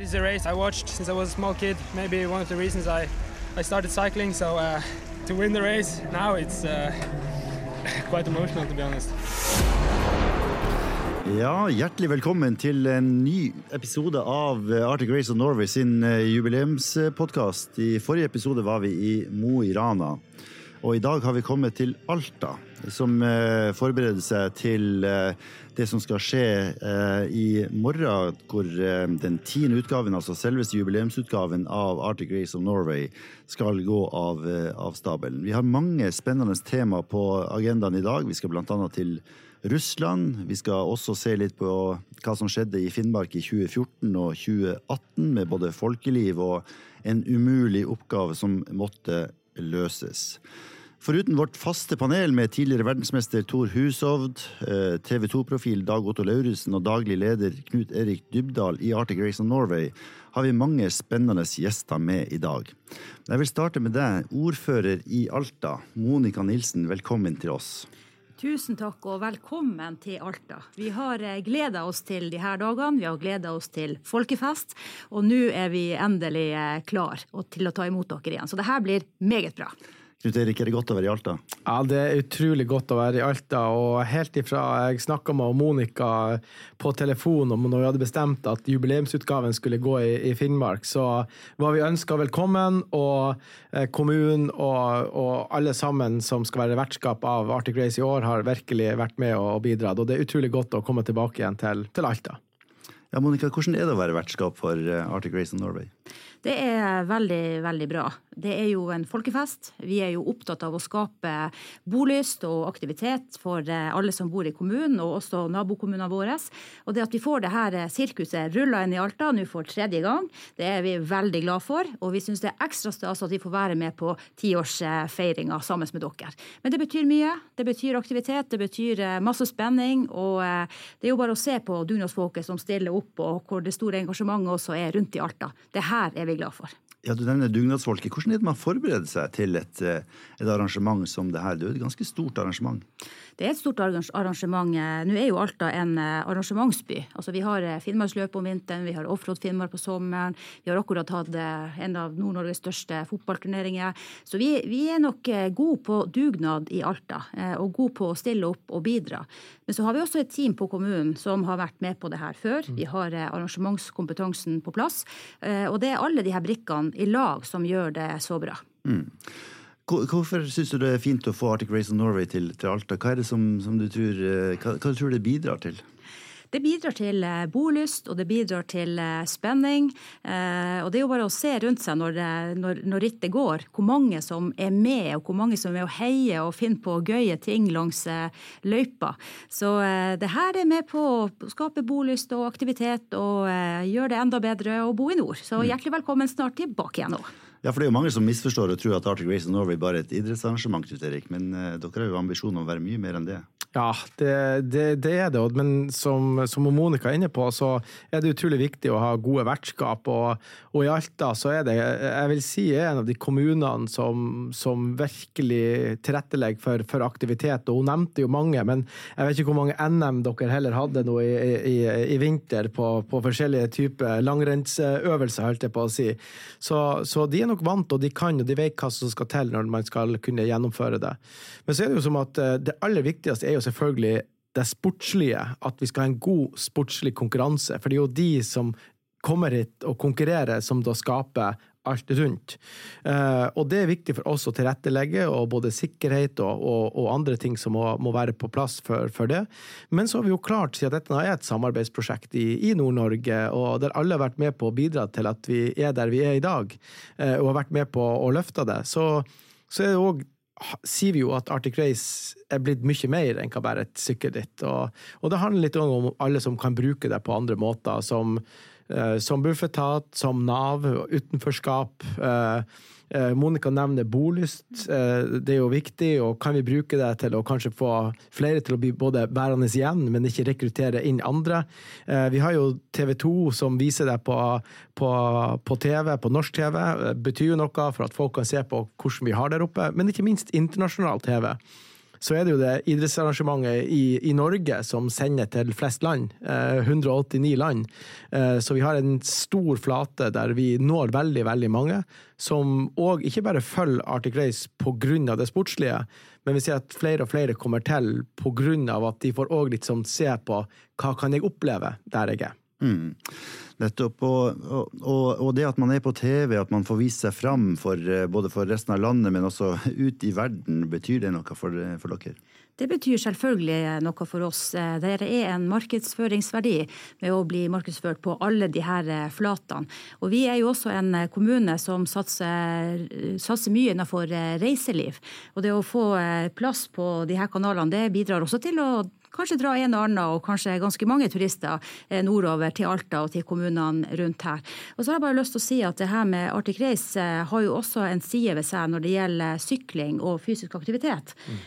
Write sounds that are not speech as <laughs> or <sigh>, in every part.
This is a race I watched since I was a small kid. Maybe one of the reasons I, I started cycling. So uh, to win the race now, it's uh, <laughs> quite emotional to be honest. Ja, Hjertelig velkommen til en ny episode av Arctic Race of Norway sin eh, jubileumspodkast. I forrige episode var vi i Mo i Rana. Og i dag har vi kommet til Alta, som eh, forbereder seg til eh, det som skal skje eh, i morgen, hvor eh, den tiende utgaven, altså selveste jubileumsutgaven av Arctic Race of Norway, skal gå av, eh, av stabelen. Vi har mange spennende tema på agendaen i dag. Vi skal bl.a. til Russland. Vi skal også se litt på hva som skjedde i Finnmark i 2014 og 2018, med både folkeliv og en umulig oppgave som måtte løses. Foruten vårt faste panel med tidligere verdensmester Tor Hushovd, eh, TV 2-profil Dag Otto Lauritzen og daglig leder Knut Erik Dybdahl i Arctic Race of Norway, har vi mange spennende gjester med i dag. Jeg vil starte med deg, ordfører i Alta, Monica Nilsen. Velkommen til oss. Tusen takk og velkommen til Alta. Vi har gleda oss til de her dagene, vi har gleda oss til folkefest, og nå er vi endelig klar til å ta imot dere igjen. Så det her blir meget bra. Knut Erik, er det godt å være i Alta? Ja, det er utrolig godt å være i Alta. Og helt ifra jeg snakka med Monica på telefon om når vi hadde bestemt at jubileumsutgaven skulle gå i, i Finnmark, så var vi ønska velkommen. Og eh, kommunen og, og, alle sammen som skal være vertskap av Arctic Race i år, har virkelig vært med og, og bidratt. Og det er utrolig godt å komme tilbake igjen til, til Alta. Ja, Monica, Hvordan er det å være vertskap for eh, Arctic Race of Norway? Det er veldig, veldig bra. Det er jo en folkefest. Vi er jo opptatt av å skape bolyst og aktivitet for eh, alle som bor i kommunen, og også nabokommunene våre. Og det at vi får det her eh, sirkuset rulla inn i Alta nå for tredje gang, det er vi veldig glad for. Og vi syns det er ekstra stas at vi får være med på tiårsfeiringa sammen med dere. Men det betyr mye. Det betyr aktivitet, det betyr eh, masse spenning. Og det er jo bare å se på dugnadsfolket som stiller opp, og hvor det store engasjementet også er rundt i Alta. Det her er vi glad for. Ja, Du nevner dugnadsfolket. Hvordan er det man forbereder seg til et, eh, et, arrangement som det her? Det er et ganske stort arrangement? Det er et stort arrangement. Nå er jo Alta en eh, arrangementsby. Altså, vi har eh, Finnmarksløpet om vinteren, vi har Offroad Finnmark på sommeren. Vi har akkurat hatt en av Nord-Norges største fotballturneringer. Så vi, vi, er nok gode på dugnad i Alta, og gode på å stille opp og bidra. Men så har vi også et team på kommunen som har vært med på det her før. Vi har arrangementskompetansen på plass. Og det er alle de her brikkene i lag som gjør det så bra. Mm. Hvorfor syns du det er fint å få Arctic Race of Norway til, til Alta? Hva er det som, som du tror, eh, hva, hva tror du det bidrar til? Det bidrar til eh, bolyst, og det bidrar til eh, spenning. Og det er jo bare å se rundt seg når, når, når rittet går, hvor mange som er med, og hvor mange som er og heier og finner på gøye ting langs løypa. Så det her er med på å skape bolyst og aktivitet, og gjøre det enda bedre å bo i nord. Så mm. hjertelig velkommen snart tilbake igjen nå. Ja, for Det er jo mange som misforstår og tror at Arctic Race of Norway bare er et idrettsarrangement. Erik, Men dere har jo ambisjon om å være mye mer enn det? Ja, det, det, det er det. Men som, som, Monica er inne på, så er det utrolig viktig å ha gode vertskap. Og, og, i Alta så er det jeg vil si, en av de kommunene som, som virkelig tilrettelegger for, for, aktivitet. Og hun nevnte jo mange, men jeg vet ikke hvor mange NM dere heller hadde nå i, i, i vinter på, på, forskjellige typer langrennsøvelser, holdt jeg på å si. Så, så de er nok vant, og de kan og de vet hva som skal til når man skal kunne gjennomføre det. Men så er det jo som at eh, det aller viktigste er jo selvfølgelig det sportslige, at vi skal ha en god sportslig konkurranse. For det er jo de som kommer hit og konkurrerer, som da skaper alt rundt. Uh, og det er viktig for oss å tilrettelegge, og både sikkerhet og, og, og andre ting som må, må, være på plass for, for, det. Men så har vi jo klart, siden dette er et samarbeidsprosjekt i, i Nord-Norge, og der alle har vært med på å bidra til at vi er der vi er i dag, uh, og har vært med på å løfte det, så, så er det òg sier vi jo at Arctic Race er blitt mye mer enn hva bare et sykkelritt. Og, og, det handler litt om alle som kan bruke det på andre måter, som Eh, som Bufetat, som Nav, utenforskap. Eh, Monica nevner bolyst. Det er jo viktig, og kan vi bruke det til å kanskje få flere til å bli både værende igjen, men ikke rekruttere inn andre? Vi har jo TV 2 som viser det på, på, på TV, på norsk TV. Det betyr jo noe for at folk kan se på hvordan vi har der oppe, men ikke minst internasjonal TV. Så er det jo det idrettsarrangementet i, i Norge som sender til flest land. 189 land. Så vi har en stor flate der vi når veldig, veldig mange, som òg ikke bare følger Arctic Race pga. det sportslige, men vi ser at flere og flere kommer til pga. at de får òg litt sånn se på hva kan jeg oppleve der jeg er. Mm. Nettopp. Og, og, og, det at man er på TV, at man får vise seg fram for, eh, både for resten av landet, men også <laughs> ut i verden, betyr det noe for, for dere? Det betyr selvfølgelig noe for oss. Det er en markedsføringsverdi med å bli markedsført på alle de her flatene. Og vi er jo også en kommune som satser, satser mye innenfor reiseliv. Og det å få plass på de her kanalene, det bidrar også til å kanskje dra en og annen, og kanskje ganske mange turister eh, nordover til Alta og til kommunene rundt her. Og så har jeg bare lyst til å si at det her med Arctic Race eh, har jo også en side ved seg når det gjelder sykling og fysisk aktivitet. Mm.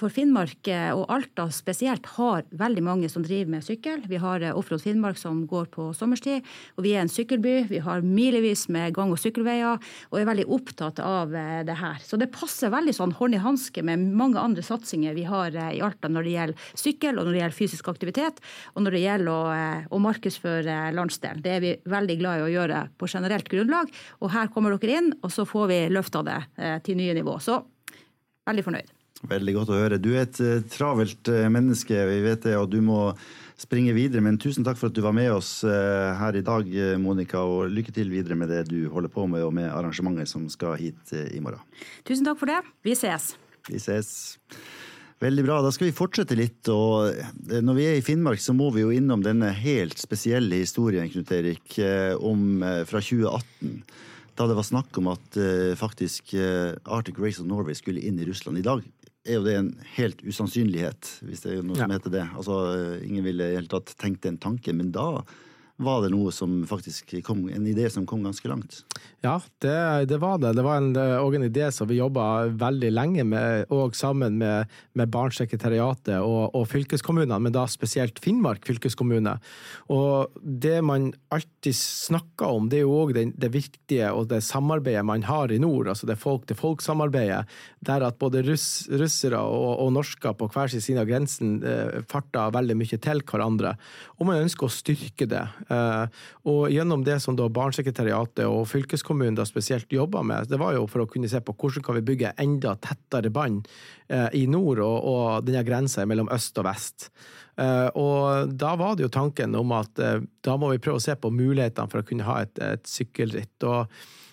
For Finnmark og Alta spesielt har veldig mange som driver med sykkel. Vi har Offroad Finnmark som går på sommerstid, og vi er en sykkelby. Vi har milevis med gang- og sykkelveier og er veldig opptatt av det her. Så det passer veldig sånn hånd i hanske med mange andre satsinger vi har i Alta når det gjelder sykkel og når det gjelder fysisk aktivitet, og når det gjelder å, eh, å markedsføre landsdelen. Det er vi veldig glad i å gjøre på generelt grunnlag. Og her kommer dere inn, og så får vi løfta det eh, til nye nivå. Så veldig fornøyd. Veldig godt å høre. Du er et travelt menneske, vi vet det, og du må springe videre. Men tusen takk for at du var med oss her i dag, Monica. Og lykke til videre med det du holder på med, og med arrangementet som skal hit i morgen. Tusen takk for det. Vi ses. Vi ses. Veldig bra. Da skal vi fortsette litt. og eh, Når vi er i Finnmark, så må vi jo innom denne helt spesielle historien Knut Erik, eh, om, eh, fra 2018. Da det var snakk om at faktisk Arctic Race of Norway skulle inn i Russland. I dag er jo det en helt usannsynlighet, hvis det er noe ja. som heter det. Altså, Ingen ville i hele tatt tenkt den tanken, men da var det noe som faktisk kom, en idé som kom ganske langt? Ja, det, det var det. Det var en, en, idé som vi jobba veldig lenge med, og sammen med, med Barnesekretariatet og, og, fylkeskommunene, men da spesielt Finnmark fylkeskommune. Og det man alltid snakker om, det er jo òg det, det, viktige og det samarbeidet man har i nord, altså det folk-til-folk-samarbeidet, der at både russ, russere og, og norsker på hver sin side av grensen eh, farter veldig mye til hverandre. Og man ønsker å styrke det. Eh, og gjennom det som da Barnesekretariatet og fylkeskommunen da spesielt jobba med, det var jo for å kunne se på hvordan kan vi bygge enda tettere bånd eh, i nord og, og denne grensa mellom øst og vest. Eh, og da var det jo tanken om at da må vi prøve å se på mulighetene for å kunne ha et, et sykkelritt. og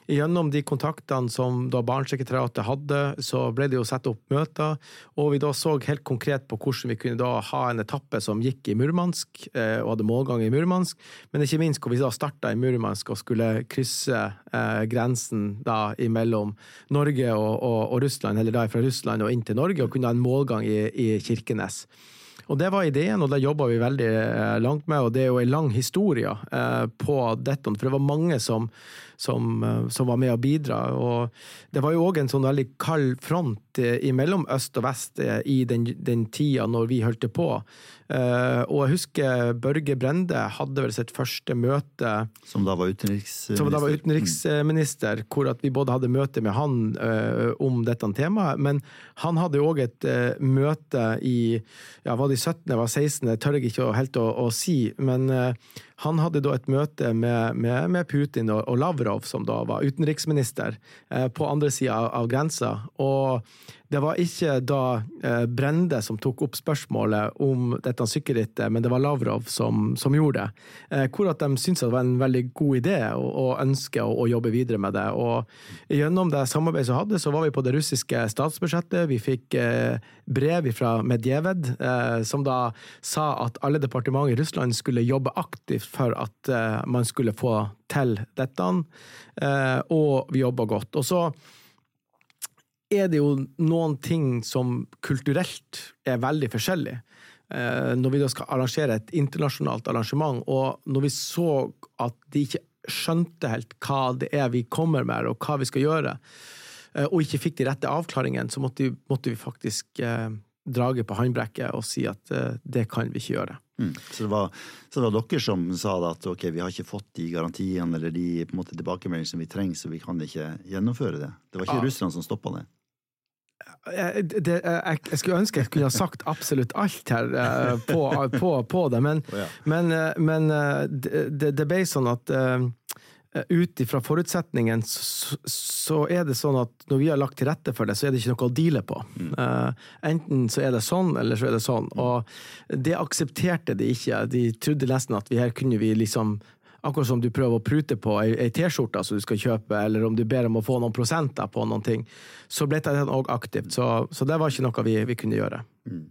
Gjennom de kontaktene som da Barnesekretariatet hadde, så ble det jo satt opp møter, og vi da så helt konkret på hvordan vi kunne da ha en etappe som gikk i Murmansk, eh, og hadde målgang i Murmansk, men ikke minst hvor vi da starta i Murmansk og skulle krysse eh, grensen da imellom Norge og, og, og, Russland, eller da fra Russland og inn til Norge, og kunne ha en målgang i, i Kirkenes. Og Det var ideen, og det jobba vi veldig eh, langt med. og Det er jo en lang historie eh, på dette. For det var mange som, som, eh, som var med å bidra. og Det var jo òg en sånn veldig kald front mellom øst og vest i den, den tida når vi holdt på. Uh, og jeg husker Børge Brende hadde vel sitt første møte Som da var utenriksminister? Som da var utenriksminister, hvor at vi både hadde møte med han uh, om dette temaet, men han hadde òg et uh, møte i ja, var det 17., var 16., jeg tør ikke helt å, å si, men han hadde da et møte med, med, med Putin og, og, Lavrov, som da var utenriksminister, på andre sida av, av grensa. og det var ikke da eh, Brende som tok opp spørsmålet om dette sykkelrittet, men det var Lavrov som, som gjorde det. Eh, hvor at de syntes det var en veldig god idé og, og ønsker å, å, jobbe videre med det. Og Gjennom det samarbeidet som hadde, så var vi på det russiske statsbudsjettet. Vi fikk eh, brev fra Medjeved, som da sa at alle departementer i Russland skulle jobbe aktivt for at man skulle få til dette, og vi jobba godt. Og så er det jo noen ting som kulturelt er veldig forskjellig. Eh, når vi da skal arrangere et internasjonalt arrangement, og når vi så at de ikke skjønte helt hva det er vi kommer med, og hva vi skal gjøre, eh, og ikke fikk de rette avklaringene, så måtte, måtte vi faktisk eh, drage på håndbrekket og si at det kan vi ikke gjøre. Mm. Så, det var, så, det var, dere som sa at ok, vi har ikke fått de garantiene eller de på en måte tilbakemeldingene som vi trenger, så vi kan ikke gjennomføre det? Det var ikke ja. russerne som stoppa det? Jeg, det, jeg, jeg, skulle ønske jeg kunne ha sagt absolutt alt her uh, på, på, på, det, men, oh, ja. men, uh, men uh, det, det, ble sånn at ut ifra forutsetningen så, så, er det sånn at når vi har lagt til rette for det, så er det ikke noe å deale på. Mm. enten så er det sånn, eller så er det sånn. Mm. Og det aksepterte de ikke. De trodde nesten at vi her kunne vi liksom Akkurat som du prøver å prute på ei, T-skjorte som du skal kjøpe, eller om du ber om å få noen prosenter på noen ting, så ble det òg aktivt. Så, så, det var ikke noe vi, vi kunne gjøre. Mm.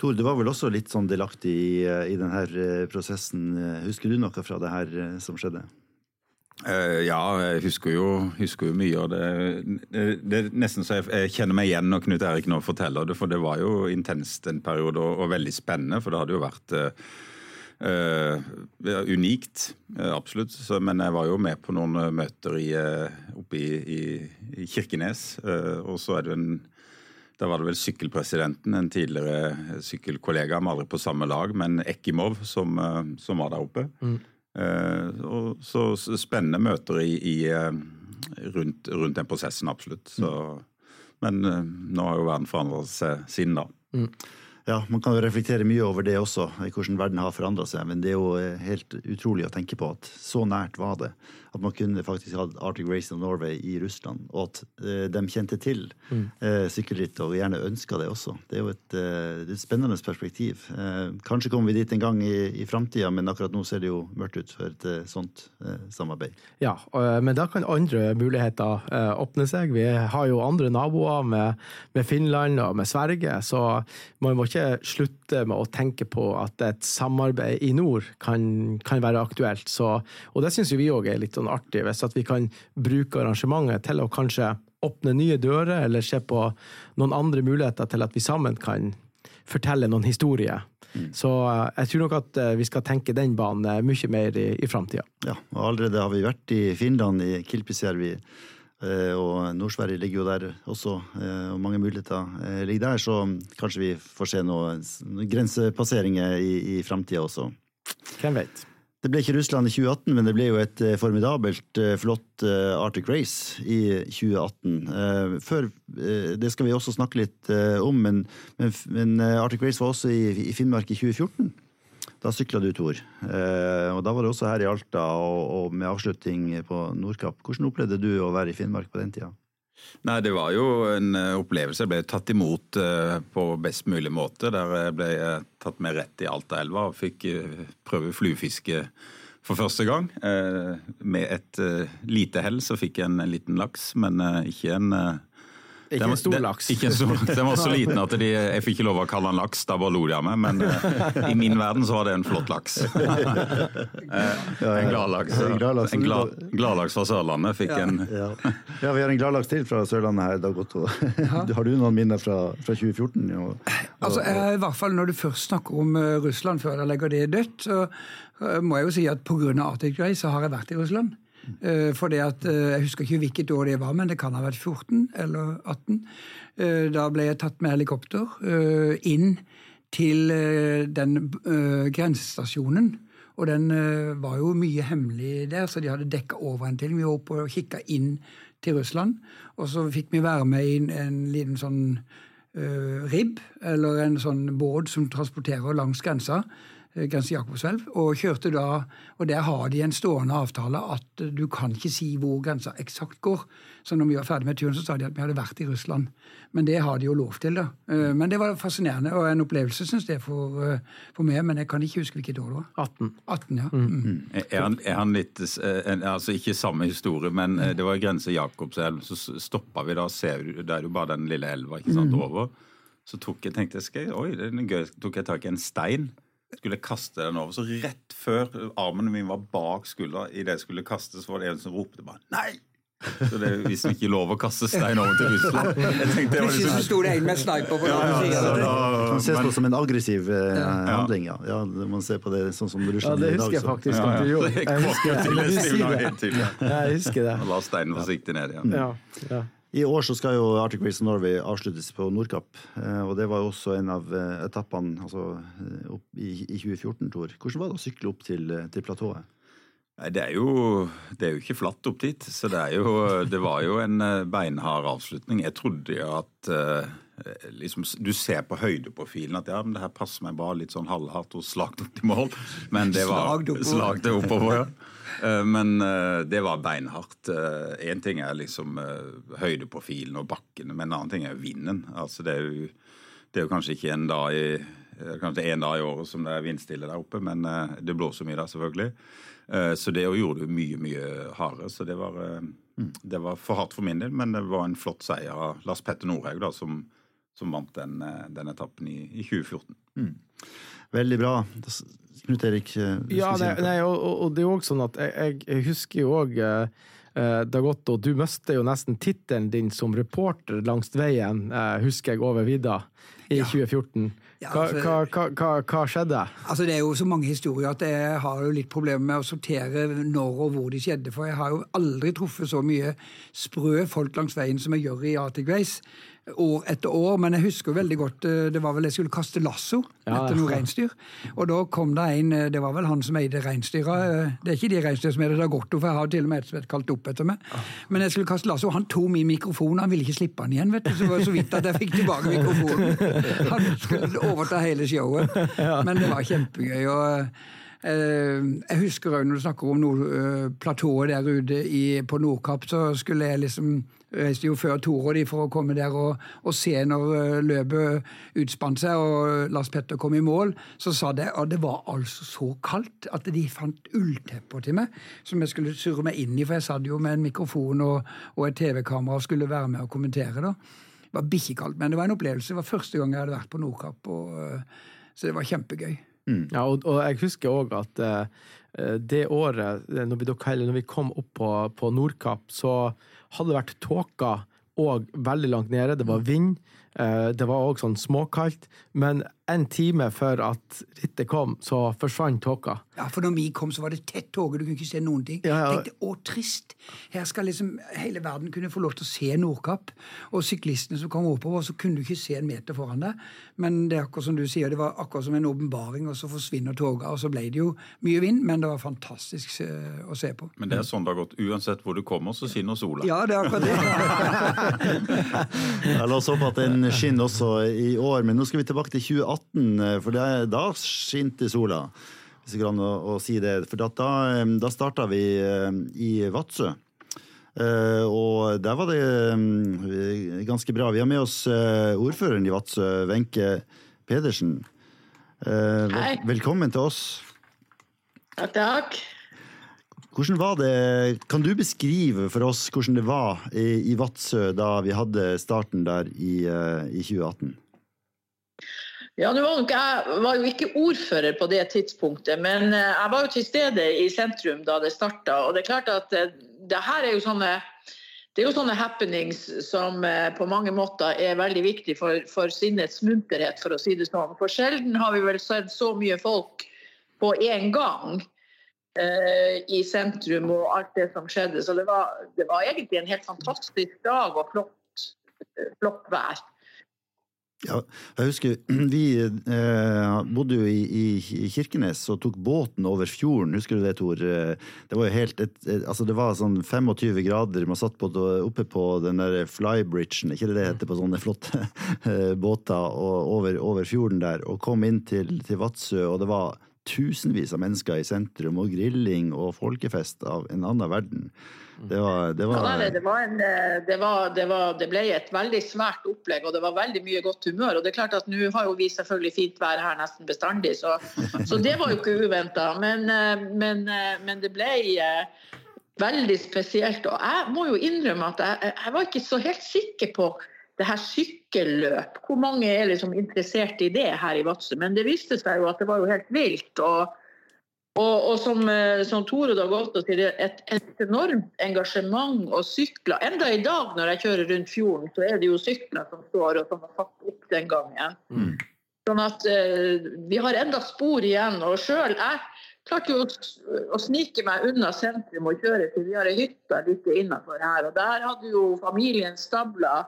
Tor, du var vel også litt sånn delaktig i, i denne eh, prosessen. Husker du noe fra det her eh, som skjedde? Uh, ja, jeg husker jo, husker jo mye av det. det. det. er nesten så jeg, jeg, kjenner meg igjen når Knut Erik nå forteller det, for det var jo intenst en periode og, og veldig spennende. For det hadde jo vært uh, unikt, uh, absolutt. Så, men jeg var jo med på noen uh, møter i, oppe i, i, i Kirkenes. og så er det en Da var det vel sykkelpresidenten, en tidligere sykkelkollega, vi aldri på samme lag, men Ekimov, som, som var der oppe. Mm. og så spennende møter i, i rundt, rundt, den prosessen, absolutt. Så, mm. Men nå har jo verden forandret seg siden da. Mm. Ja, Man kan jo reflektere mye over det også, hvordan verden har forandra seg. Men det er jo eh, helt utrolig å tenke på at så nært var det. At man kunne faktisk hatt Arctic Race of Norway i Russland. Og at uh, de kjente til mm. uh, sykkelritt og gjerne ønska det også. Det er jo et, uh, et spennende perspektiv. Uh, kanskje kommer vi dit en gang i, i framtida, men akkurat nå ser det jo mørkt ut for et sånt samarbeid. Ja, men da kan andre muligheter åpne seg. Vi har jo andre naboer med, med Finland og med Sverige, så man må ikke slutte med å tenke på at et samarbeid i nord kan, kan være aktuelt. Så, og det syns vi òg er litt sånn artig, hvis vi kan bruke arrangementet til å kanskje åpne nye dører, eller se på noen andre muligheter til at vi sammen kan fortelle noen historier. Mm. Så eh, jeg tror nok at eh, vi skal tenke den banen mye mer i, i framtida. Ja, og allerede har vi vært i Finland, i Kilpisjärvi Eh, og Nord-Sverige ligger jo der også, og mange muligheter ligger der. Så kanskje vi får se noen grensepasseringer i, i framtida også. Hvem vet? Det ble ikke Russland i 2018, men det ble jo et formidabelt flott Arctic Race i 2018. Før, det skal vi også snakke litt om, men, men Arctic Race var også i, i Finnmark i 2014. Da sykla du, Tor. Eh, og da var det også her i Alta, og, og med avslutning på Nordkapp. Hvordan opplevde du å være i Finnmark på den tida? Nei, Det var jo en eh, opplevelse. Jeg ble tatt imot uh, på best mulig måte. Der jeg ble jeg tatt med rett i Altaelva og fikk prøve fluefiske for første gang. med et lite hell så fikk jeg en liten laks, men ikke en ikke en stor laks. Ikke en stor laks. Den var så liten at de, jeg fikk ikke lov å kalle den laks, da bare lo de av meg. Men uh, i min verden så var det en flott laks. uh, <laughs> en gladlaks. En gladlaks fra Sørlandet fikk ja. en ja. ja. vi har en gladlaks til fra Sørlandet her, Dag Otto. <laughs> har du noen minner fra, fra 2014? Og, og, altså, i hvert fall Når du først snakker om uh, Russland før jeg legger det dødt, så må jeg jo si at pga. Arctic Race så har jeg vært i Russland. Uh, for det at, uh, Jeg husker ikke hvilket år det var, men det kan ha vært 14 eller 18. Uh, eh, da ble jeg tatt med helikopter inn til den grensestasjonen. Og den var jo mye hemmelig der, så de hadde dekka over en til. Vi var oppe og kikka inn til Russland. Og så fikk vi være med i en, en liten sånn ribb, eller en sånn båt som transporterer langs grensa. Eh, grense Jakobselv, og kjørte da Og der har de en stående avtale at du kan ikke si hvor grensa eksakt går. Så når vi var ferdig med turen, så sa de at vi hadde vært i Russland. Men det har de jo lov til, da. Eh, men det var fascinerende, og en opplevelse, syns jeg, for, eh, for, meg. Men jeg kan ikke huske hvilket år det var. 18. 18 ja. Mm. Mm. Er, han, er, han, litt Altså ikke samme historie, men det var grense Jakobselv. Så stoppa vi da, ser du, det er jo bare den lille elva ikke sant, mm. over. Så tok jeg, tenkte jeg, oi, det er gøy, tok jeg tak i en stein skulle kaste den over. Så rett før armen min var bak skuldra, idet jeg skulle kaste, så var det en som ropte bare 'nei'! Så det er visst ikke lov å kaste stein over til Russland. <laughs> Jeg tenkte det var liksom... sto det en med sniper på den ja, ja, ja, Det kan ses på som en aggressiv eh, handling, ja. ja. Man ser på det sånn som Russland ja, det husker jeg faktisk at du gjorde. Jeg husker det. Jeg husker det. La steinen forsiktig ned igjen. Ja, ja. I år så skal jo Arctic Race of Norway avsluttes på Nordkapp. Eh, og det var jo også en av eh, etappene altså, eh, i, 2014, Tor. Hvordan var det å sykle opp til, til platået? Nei, det er, jo, det er jo ikke flatt opp dit. Så det, er jo, det var jo en beinhard avslutning. Jeg trodde jo at liksom, Du ser på høydeprofilen at ja, men det her passer meg bra litt sånn halvhardt og slagt opp til mål. Men det var slagt oppover. ja. Uh, men uh, det var beinhardt. Én ting er liksom høydeprofilen og bakkene, men en annen ting er vinden. Altså, det, er jo, det er jo kanskje ikke en dag i Kanskje én dag i året som det er vindstille der oppe, men det blåser mye der, selvfølgelig. Eh, så det gjorde det mye, mye hardere. Så det var, eh, mm. det var, for hardt for min del, men det var en flott seier av Lars Petter Nordhaug, da, som, som, vant den, eh, den etappen i, i 2014. Mm. Veldig bra. Knut Erik? Ja, nei, nei, og, og, det er jo også sånn at jeg, jeg husker jo òg det har gått, og du mistet jo nesten tittelen din som reporter langs veien, husker jeg, over vidda i ja. 2014. Hva, altså, hva, hva, hva, skjedde? Altså Det er jo så mange historier at jeg har jo litt problemer med å sortere når og hvor de skjedde. For jeg har jo aldri truffet så mye sprø folk langs veien som jeg gjør i Arctic Race år etter år. Men jeg husker veldig godt eh, det var vel jeg skulle kaste lasso ja, etter noe reinsdyr. Og da kom det en eh, Det var vel han som eide reinsdyra. Eh, det er ikke de reinsdyra som er det godt, for jeg har til og med et som er kalt opp etter meg. Men jeg skulle kaste lasso, han tok min mikrofon. Han ville ikke slippe den igjen, vet du. Så var det så vidt at jeg fikk tilbake mikrofonen. Han skulle overta hele showet. Men det var kjempegøy. og jeg husker òg når du snakker om noe, platået der ute i, på Nordkapp, så skulle jeg liksom reiste jo før Tore og de for å komme der og, og se når eh, løpet utspant seg og Lars Petter kom i mål. Så sa de at det var altså så kaldt at de fant ulltepper til meg som jeg skulle surre meg inn i, for jeg satt jo med en mikrofon og, og et TV-kamera og skulle være med og kommentere. da. Det var bikkjekaldt, men det var en opplevelse. Det var første gang jeg hadde vært på Nordkapp, og, eh, så det var kjempegøy. Mm. Ja, og, og, jeg husker òg at uh, det året, når vi, når vi, kom opp på, på Nordkapp, så hadde vært tåka og veldig langt nede, det var vind, uh, det var òg sånn småkaldt, men en time før at rittet kom, så forsvant tåka. Ja, for når vi kom, så var det tett tåke, du kunne ikke se noen ting. Ja, ja. tenkte, å, trist! Her skal liksom hele verden kunne få lov til å se Nordkapp. Og syklistene som kom oppover, så kunne du ikke se en meter foran deg. Men det er akkurat som du sier, det var akkurat som en åpenbaring, og så forsvinner toga. Og så ble det jo mye vind, men det var fantastisk eh, å se på. Men det er sånn det har gått. Uansett hvor du kommer, så skinner sola. Ja, det er akkurat det. <laughs> la oss håpe at den skinner også i år. Men nå skal vi tilbake til 2018. 2018, eh, for det, da skinte sola. Hvis det går an å, å, si det. For da, da starta vi eh, i Vadsø. Uh, og der var det um, ganske bra. Vi har med oss uh, ordføreren i Vadsø, Wenche Pedersen. Uh, vel, velkommen til oss. Takk, takk. Hvordan var det, Kan du beskrive for oss hvordan det var i, i Vadsø da vi hadde starten der i, i 2018? Ja, var nok, Jeg var jo ikke ordfører på det tidspunktet, men eh, jeg var jo til stede i sentrum da det starta. Og det er klart at eh, det her er jo sånne det er jo sånne happenings som eh, på mange måter er veldig viktig for, for sinnets munterhet, for å si det sånn. For sjelden har vi vel sett så mye folk på én gang eh, i sentrum og alt det som skjedde. Så det var, det var egentlig en helt fantastisk dag og flott, flott vær. Ja, jeg husker <clears throat> Vi eh, bodde jo i, i, Kirkenes og tok båten over fjorden. Husker du det, Tor? Eh, det var jo helt et, et, altså det var sånn 25 grader. Man satt på, oppe på den der flybridgen, ikke det det heter, på sånne flotte <laughs> båter, båter over, over, fjorden der, og kom inn til, til Vadsø, og det var tusenvis av mennesker i sentrum, og grilling og folkefest av en annen verden. Det, var, det, var... Ja, det, var en, det, var, det, ble et veldig svært opplegg, og det var veldig mye godt humør. og det er klart at Nå har jo vi selvfølgelig fint vær her nesten bestandig, så, så det var jo ikke uventa. Men, men, men, det ble veldig spesielt. Og jeg må jo innrømme at jeg, jeg var ikke så helt sikker på det her sykkelløp. Hvor mange er liksom interessert i det her i Vadsø? Men det viste seg jo at det var jo helt vilt. og og, og som, eh, som Tore da godt sier, et, et enormt engasjement og sykler. Enda i dag når jeg kjører rundt fjorden, så er det jo sykler som står og som har tatt opp den gangen. Mm. Sånn at eh, vi har enda spor igjen. Og sjøl jeg klarte jo å, å, snike meg unna sentrum og kjøre til vi har ei hytte like innafor her. Og der hadde jo familien stabla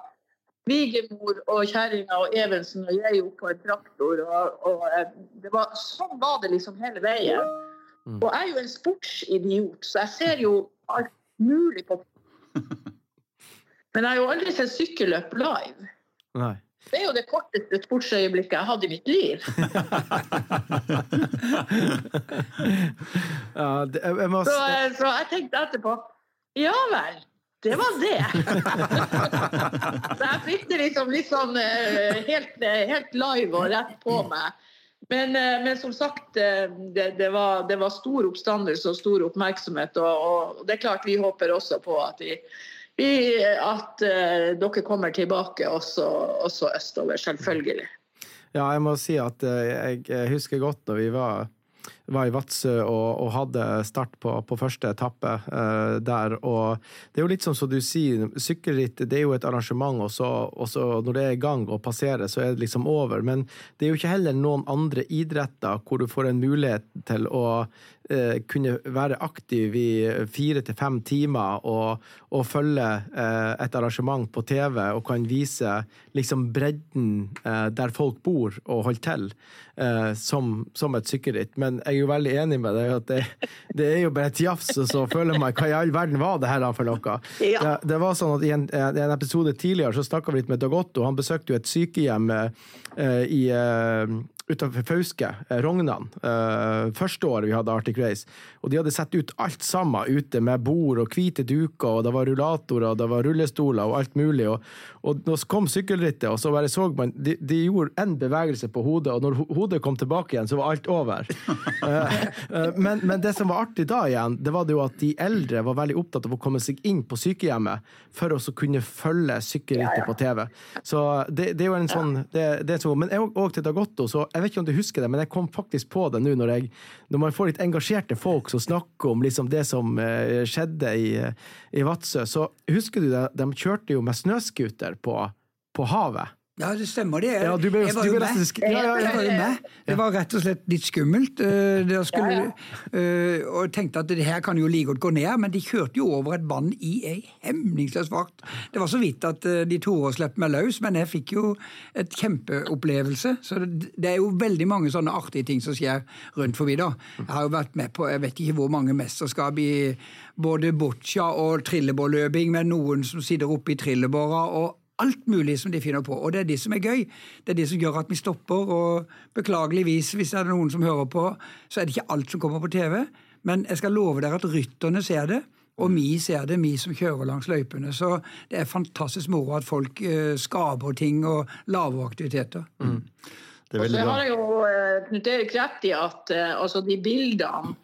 svigermor og kjerringa og Evensen og jeg opp på en traktor. Og, og, eh, det var, sånn var det liksom hele veien. Og jeg er jo en sportsidiot, så jeg ser jo alt mulig på <laughs> Men jeg har jo aldri sett sykkelløp live. Nei. Det er jo det korteste sportsøyeblikket jeg hadde i mitt liv. <laughs> Ja, det, jeg, jeg må, Så, eh, så jeg tenkte etterpå Ja vel. Det var det. så jeg fikk det liksom litt sånn eh, helt, eh, helt live og rett på meg. Men, eh, men som sagt, det, det, var, det var stor oppstandelse og stor oppmerksomhet. Og, og det er klart vi håper også på at, vi, vi, at dere kommer tilbake også, også østover, selvfølgelig. Ja, jeg må si at jeg husker godt når vi var, var i Vadsø og, og hadde start på, på første etappe uh, der. Og det er jo litt sånn som du sier, sykkelritt det er jo et arrangement, og så, og så når det er i gang og passerer, så er det liksom over. Men det er jo ikke heller noen andre idretter hvor du får en mulighet til å uh, kunne være aktiv i fire til fem timer og, og følge uh, et arrangement på TV og kan vise liksom bredden der folk bor og holder til, som, som et sykkelritt. Men jeg er jo veldig enig med deg at det, det er jo bare et jafs, og så føler man hva i all verden var det her for noe? Ja. Det, det var sånn at I en, en episode tidligere så snakka vi litt med Dag Otto. Han besøkte jo et sykehjem eh, i eh, utenfor Fauske, eh, Rognan, uh, første året vi hadde Arctic Race. Og de hadde sett ut alt sammen ute, med bord og hvite duker, og det var rullatorer, og det var rullestoler og alt mulig. Og, og nå kom sykkelrittet, og så bare så man De, de gjorde én bevegelse på hodet, og når hodet kom tilbake igjen, så var alt over. uh, <laughs> uh, men, men det som var artig da igjen, det var det jo at de eldre var veldig opptatt av å komme seg inn på sykehjemmet for å kunne følge sykkelrittet på TV. Så det, det er jo en sånn det, det er så, Men jeg òg til Dagotto, så jeg vet ikke om du husker det, men jeg kom faktisk på det nå når, jeg, når man får litt engasjerte folk som snakker om liksom det som eh, skjedde i, i Vadsø. Så husker du det, de kjørte jo med snøscooter på, på havet. Ja, det stemmer det. Ja, du ble jeg var du jo ble med. ja, ja, ja. Jeg var jo med. Det var rett og slett litt skummelt. Eh, skulle, eh, og jeg tenkte at det her kan jo like godt gå ned, men de kjørte jo over et vann i ei hemningsløs fart. Det var så vidt at eh, de torde å slippe meg løs, men jeg fikk jo et kjempeopplevelse. Så det, det er jo veldig mange sånne artige ting som skjer rundt forbi da. Jeg har jo vært med på jeg vet ikke hvor mange mesterskap i både boccia og trillebårløping med noen som sitter oppe i trillebåra. og alt mulig som de finner på. Og det er det som er gøy. Det er det som gjør at vi stopper. Og beklageligvis, hvis det er noen som hører på, så er det ikke alt som kommer på TV. Men jeg skal love dere at rytterne ser det. Og vi ser det, vi som kjører langs løypene. Så det er fantastisk moro at folk eh, skaper ting og lager aktiviteter. Det er Og så har jeg jo eh, Knut Erik rett i at eh, altså de bildene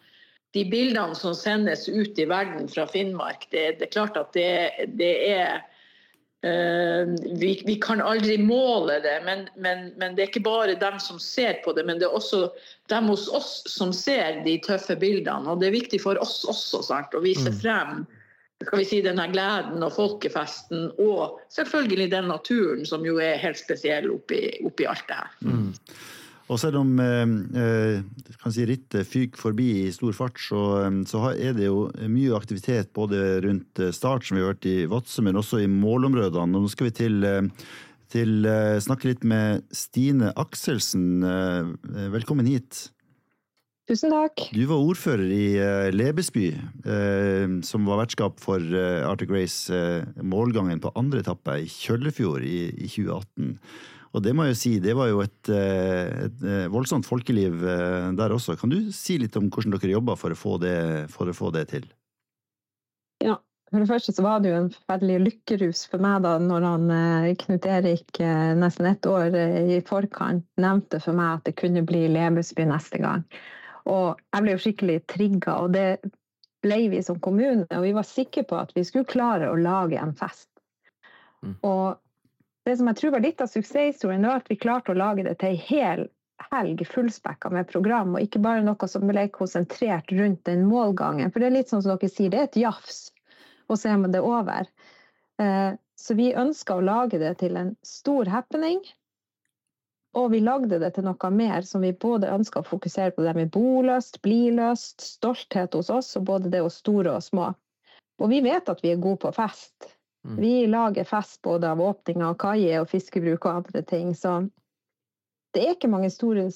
de bildene som sendes ut i verden fra Finnmark, det, det er klart at det, det er vi, vi kan aldri måle det, men, men, men det er ikke bare dem som ser på det, men det er også dem hos oss som ser de tøffe bildene. Og det er viktig for oss også sant, å vise frem skal vi si, denne gleden og folkefesten, og selvfølgelig den naturen som jo er helt spesiell oppi, oppi alt det her. Og selv om eh, eh, kan si rittet fyker forbi i stor fart, så, eh, så er det jo mye aktivitet både rundt eh, start, som vi har hørt i Vadsø, men også i målområdene. Nå skal vi til, til snakke litt med Stine Akselsen. Velkommen hit. Tusen takk. Du var ordfører i Lebesby, eh, som var vertskap for Arctic Race eh, målgangen på andre etappe i Kjøllefjord i, i 2018. Og det må jeg jo si, det var jo et, eh, et eh, voldsomt folkeliv eh, der også. Kan du si litt om hvordan dere jobba for å få det, for å få det til? Ja, for det første så var det jo en forferdelig lykkerus for meg da når han, Knut Erik nesten ett år i forkant nevnte for meg at det kunne bli Lebesby neste gang. Og jeg ble jo skikkelig trigga, og det ble vi som kommune. Og vi var sikre på at vi skulle klare å lage en fest. Og det som jeg tror var litt av suksesshistorien, var at vi klarte å lage det til ei hel helg fullspekka med program, og ikke bare noe som ble konsentrert rundt den målgangen. For det er litt sånn som dere sier, det er et jafs, og så er det over. Eh, Så vi ønska å lage det til en stor happening. Og vi lagde det til noe mer som vi både ønska å fokusere på det med boløst, bliløst, stolthet hos oss, og både det hos store og små. Og vi vet at vi er gode på fest. Mm. Vi lager fest både av åpning av kaier og fiskebruk og andre ting. Så det er ikke mange store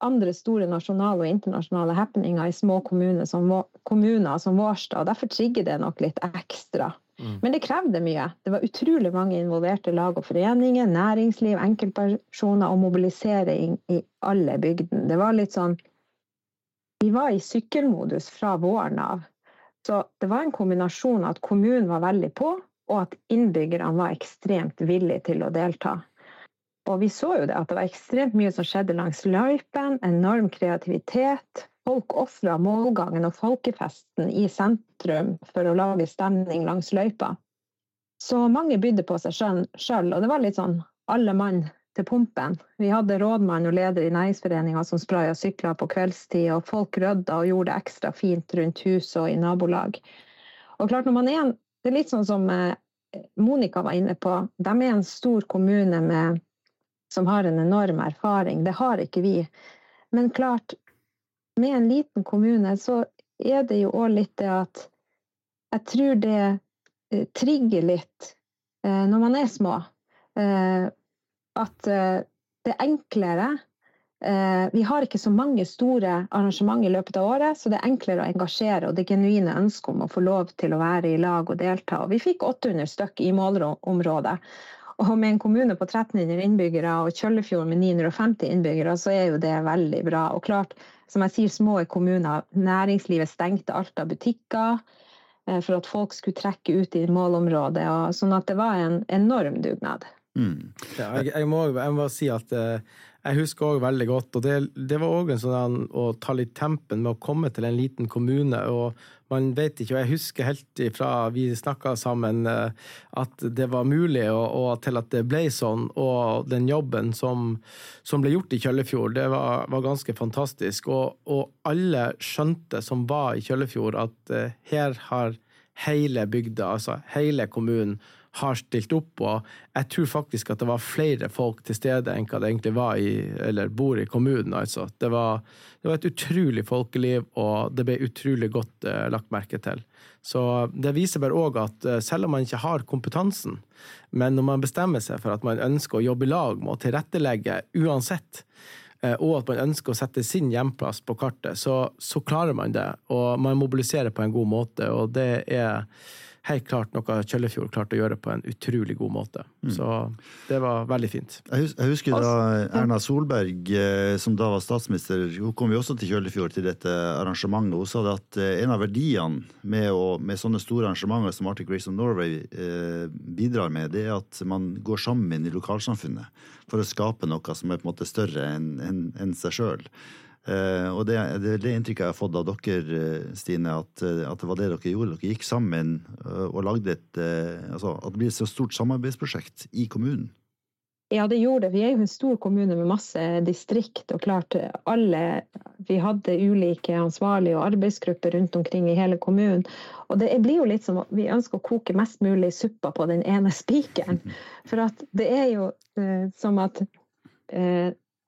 andre store nasjonale og internasjonale happeninger i små kommuner som, kommuner som Vårstad. Derfor trigger det nok litt ekstra. Mm. Men det krevde mye. Det var utrolig mange involverte lag og foreninger, næringsliv, enkeltpersoner og mobilisering i alle bygdene. Det var litt sånn Vi var i sykkelmodus fra våren av. Så det var en kombinasjon at kommunen var veldig på, og at innbyggerne var ekstremt villige til å delta. Og vi så jo det at det var ekstremt mye som skjedde langs løypen. Enorm kreativitet. Folk ofra målgangen og folkefesten i sentrum for å lage stemning langs løypa. Så mange bydde på seg sjøl, og det var litt sånn alle mann til pumpen. Vi hadde rådmann og leder i næringsforeninga som spraya sykler på kveldstid, og folk rydda og gjorde det ekstra fint rundt huset og i nabolag. Og klart når man er en, Det er litt sånn som eh, Monica var inne på. De er en stor kommune med som har en enorm erfaring. Det har ikke vi. Men klart, med en liten kommune så er det jo òg litt det at jeg tror det eh, trigger litt eh, når man er små. At det er enklere vi har ikke så mange store arrangement i løpet av året, så det er enklere å engasjere og det genuine ønsket om å få lov til å være i lag og delta. Og vi fikk 800 stykk i målområdet. Og med en kommune på 1300 innbyggere og Kjøllefjord med 950 innbyggere, så er jo det veldig bra. Og klart, som jeg sier, små kommuner. Næringslivet stengte alt av butikker eh, for at folk skulle trekke ut i målområdet. Og, sånn at det var en enorm dugnad. Mm. Ja, jeg, jeg, må, jeg, må, si at uh, jeg husker òg veldig godt, og det, det var òg en sånn å ta litt tempen med å komme til en liten kommune. og Man vet ikke, og jeg husker helt ifra vi snakka sammen, eh, at det var mulig, og, og, til at det ble sånn. Og den jobben som, som ble gjort i Kjøllefjord, det var, var ganske fantastisk. Og, og, alle skjønte, som var i Kjøllefjord, at uh, her har hele bygda, altså hele kommunen, har stilt opp. Og jeg tror faktisk at det var flere folk til stede enn hva det egentlig var i, eller bor i kommunen. altså. Det var, det var et utrolig folkeliv, og det ble utrolig godt eh, lagt merke til. Så det viser bare òg at eh, selv om man ikke har kompetansen, men når man bestemmer seg for at man ønsker å jobbe i lag med å tilrettelegge uansett, eh, og at man ønsker å sette sin hjemplass på kartet, så, så klarer man det. Og man mobiliserer på en god måte, og det er helt klart noe Kjøllefjord klarte å gjøre på en utrolig god måte. Mm. Så det var veldig fint. Jeg husker da Erna Solberg, eh, som da var statsminister, hun kom jo også til Kjøllefjord til dette arrangementet. Hun sa at eh, en av verdiene med, å, med sånne store arrangementer som Arctic Race of Norway eh, bidrar med, det er at man går sammen i lokalsamfunnet for å skape noe som er på en måte større enn en, en seg sjøl. Uh, og det, det, det inntrykket jeg har fått av dere, eh, Stine, at, eh, at, det var det dere gjorde. Dere gikk sammen og lagde et altså, At det blir et så stort samarbeidsprosjekt i kommunen. Ja, det gjorde det. Vi er jo en stor kommune med masse distrikt. Og klart alle Vi hadde ulike ansvarlige og arbeidsgrupper rundt omkring i hele kommunen. Og det blir jo litt som vi ønsker å koke mest mulig suppa på den ene spikeren. For at det er jo som at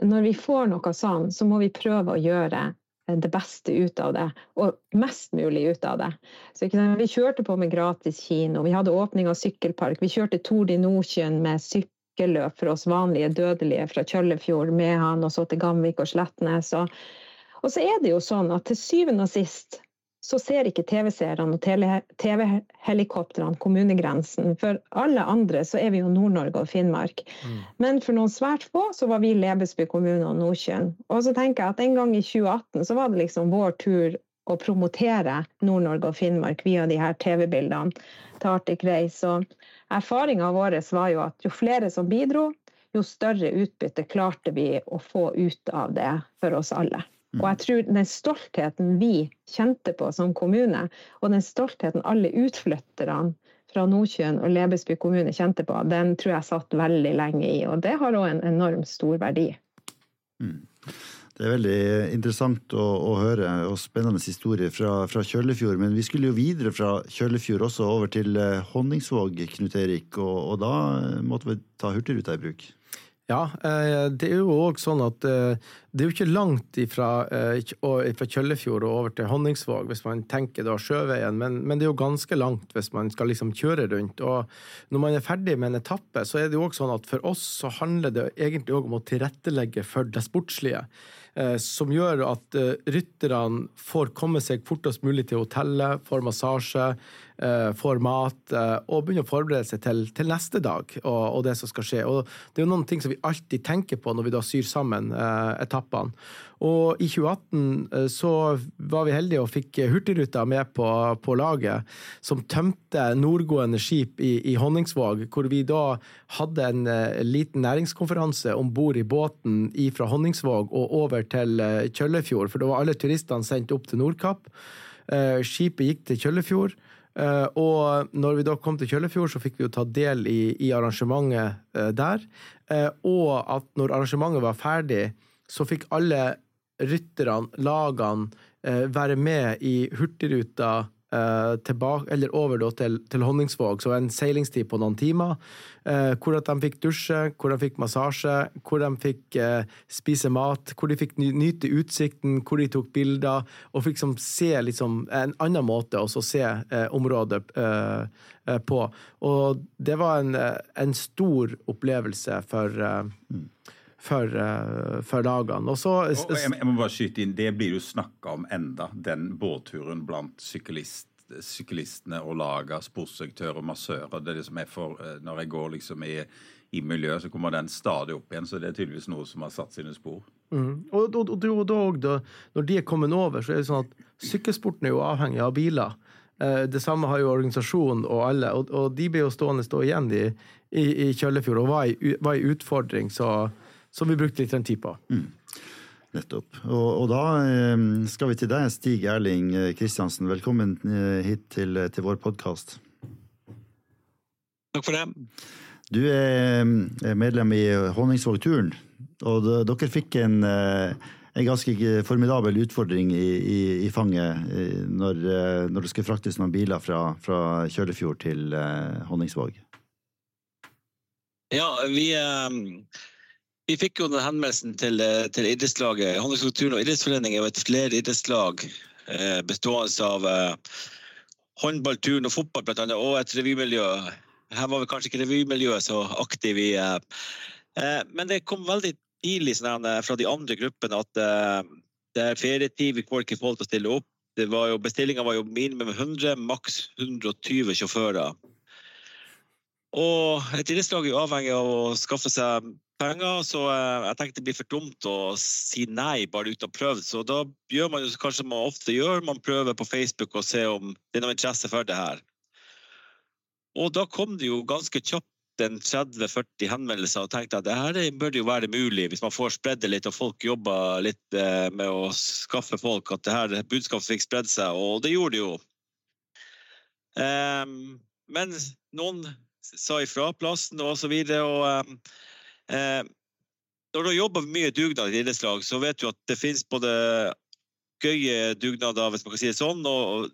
når vi får noe sånn, så må vi prøve å gjøre det beste ut av det, og mest mulig ut av det. Så Vi kjørte på med gratis kino, vi hadde åpning av sykkelpark, vi kjørte Tour de Nordkjønn med sykkelløp for oss vanlige dødelige fra Kjøllefjord med han, og så til Gamvik og Slettnes. Og, og så er det jo sånn at til syvende og sist så ser ikke TV-seerne og TV-helikoptrene kommunegrensen. For alle andre så er vi jo Nord-Norge og Finnmark. Mm. Men for noen svært få så var vi Lebesby kommune og Nordkjønn. Og så tenker jeg at en gang i 2018 så var det liksom vår tur å promotere Nord-Norge og Finnmark via de her TV-bildene til Arctic Race. Og erfaringa vår var jo at jo flere som bidro, jo større utbytte klarte vi å få ut av det for oss alle. Og jeg tror den stoltheten vi kjente på som kommune, og den stoltheten alle utflytterne fra Nordkjøn og Lebesby kommune kjente på, den tror jeg satt veldig lenge i. Og det har òg en enormt stor verdi. Mm. Det er veldig interessant å, å, høre, og spennende historie fra, fra, Kjøllefjord. Men vi skulle jo videre fra Kjøllefjord også over til eh, Honningsvåg, Knut Erik. Og, og da måtte vi ta Hurtigruta i bruk. Ja, eh, det er jo òg sånn at eh, det er jo ikke langt ifra, eh, fra Kjøllefjord og over til Honningsvåg, hvis man tenker da sjøveien, men, men, det er jo ganske langt hvis man skal liksom kjøre rundt. Og når man er ferdig med en etappe, så er det jo òg sånn at for oss så handler det egentlig òg om å tilrettelegge for det sportslige. Som gjør at rytterne får komme seg fortest mulig til hotellet, får massasje, får mat og begynner å forberede seg til, til neste dag og, og, det som skal skje. Og Det er jo noen ting som vi alltid tenker på når vi da syr sammen etappene. Og i 2018 så var vi heldige og fikk Hurtigruta med på, på laget, som tømte nordgående skip i, i Honningsvåg, hvor vi da hadde en liten næringskonferanse om bord i båten fra Honningsvåg og over til eh, Kjøllefjord, for da var alle turistene sendt opp til Nordkapp. Eh, skipet gikk til Kjøllefjord. Uh, og når vi da kom til Kjøllefjord, så fikk vi jo ta del i, i arrangementet uh, der. Uh, og at når arrangementet var ferdig, så fikk alle rytterne, lagene, være med i Hurtigruta Eh, tilbake, eller over til, til, Honningsvåg, så en seilingstid på noen timer. Eh, hvor de fikk dusje, hvor de fikk massasje, hvor de fikk eh, spise mat, hvor de fikk nyte utsikten, hvor de tok bilder, og fikk liksom se liksom, en annen måte å se eh, området eh, eh, på. Og det var en, en stor opplevelse for mm for, for dagene. Og så, og jeg, må bare skyte inn, Det blir jo snakka om enda, den båtturen blant syklist, syklistene og laga, sportsdirektører og massører. Det er det som er for, eh, Når jeg går liksom i, i miljøet, så kommer den stadig opp igjen. Så det er tydeligvis noe som har satt sine spor. Mm. Og, og, og, og når de er kommet over, så er det sånn at sykkelsporten er jo avhengig av biler. Eh, det samme har jo organisasjonen og alle, og, de blir jo stående stå igjen i, i, i Kjøllefjord og var ei utfordring. så som vi brukte litt tid på. Mm. Nettopp. Og, og, da eh, skal vi til deg, Stig Erling Kristiansen. Velkommen eh, hit til, til vår podkast. Takk for det. Du er medlem i Honningsvåg-turen, og dere fikk en, eh, en, ganske formidabel utfordring i, i, i fanget når, når, det skulle fraktes noen biler fra, fra Kjølefjord til Honningsvåg. Ja, vi vi fikk jo den henvendelsen til, eh, til idrettslaget. Håndballkulturen og idrettsforening er jo et flere idrettslag eh, bestående av eh, håndball, turn og fotball blant annet, og et revymiljø. Her var vi kanskje ikke revymiljøet så aktiv i eh, eh, Men det kom veldig tidlig sånn, eh, fra de andre gruppene at det er ferietid, vi får ikke folk til å stille opp. Bestillinga var jo minimum 100, maks 120 sjåfører. Og et idrettslag er jo avhengig av å skaffe seg penger, så eh, jeg tenkte det blir for dumt å si nei bare uten å prøve. Så da gjør man jo kanskje man ofte gjør, man prøver på Facebook og ser om det er noe interesse for det her. Og da kom det jo ganske kjapt en 30-40 henvendelser og tenkte at det her bør jo være mulig hvis man får spredd det litt og folk jobber litt eh, med å skaffe folk, at det her budskapet fikk spredd seg, og det gjorde det jo. Um, men noen sa ifra plassen og så videre. og um, Eh, når du jobba mye dugnad i idrettslag, så vet du at det finnes både gøye dugnader, hvis man kan si det sånn, og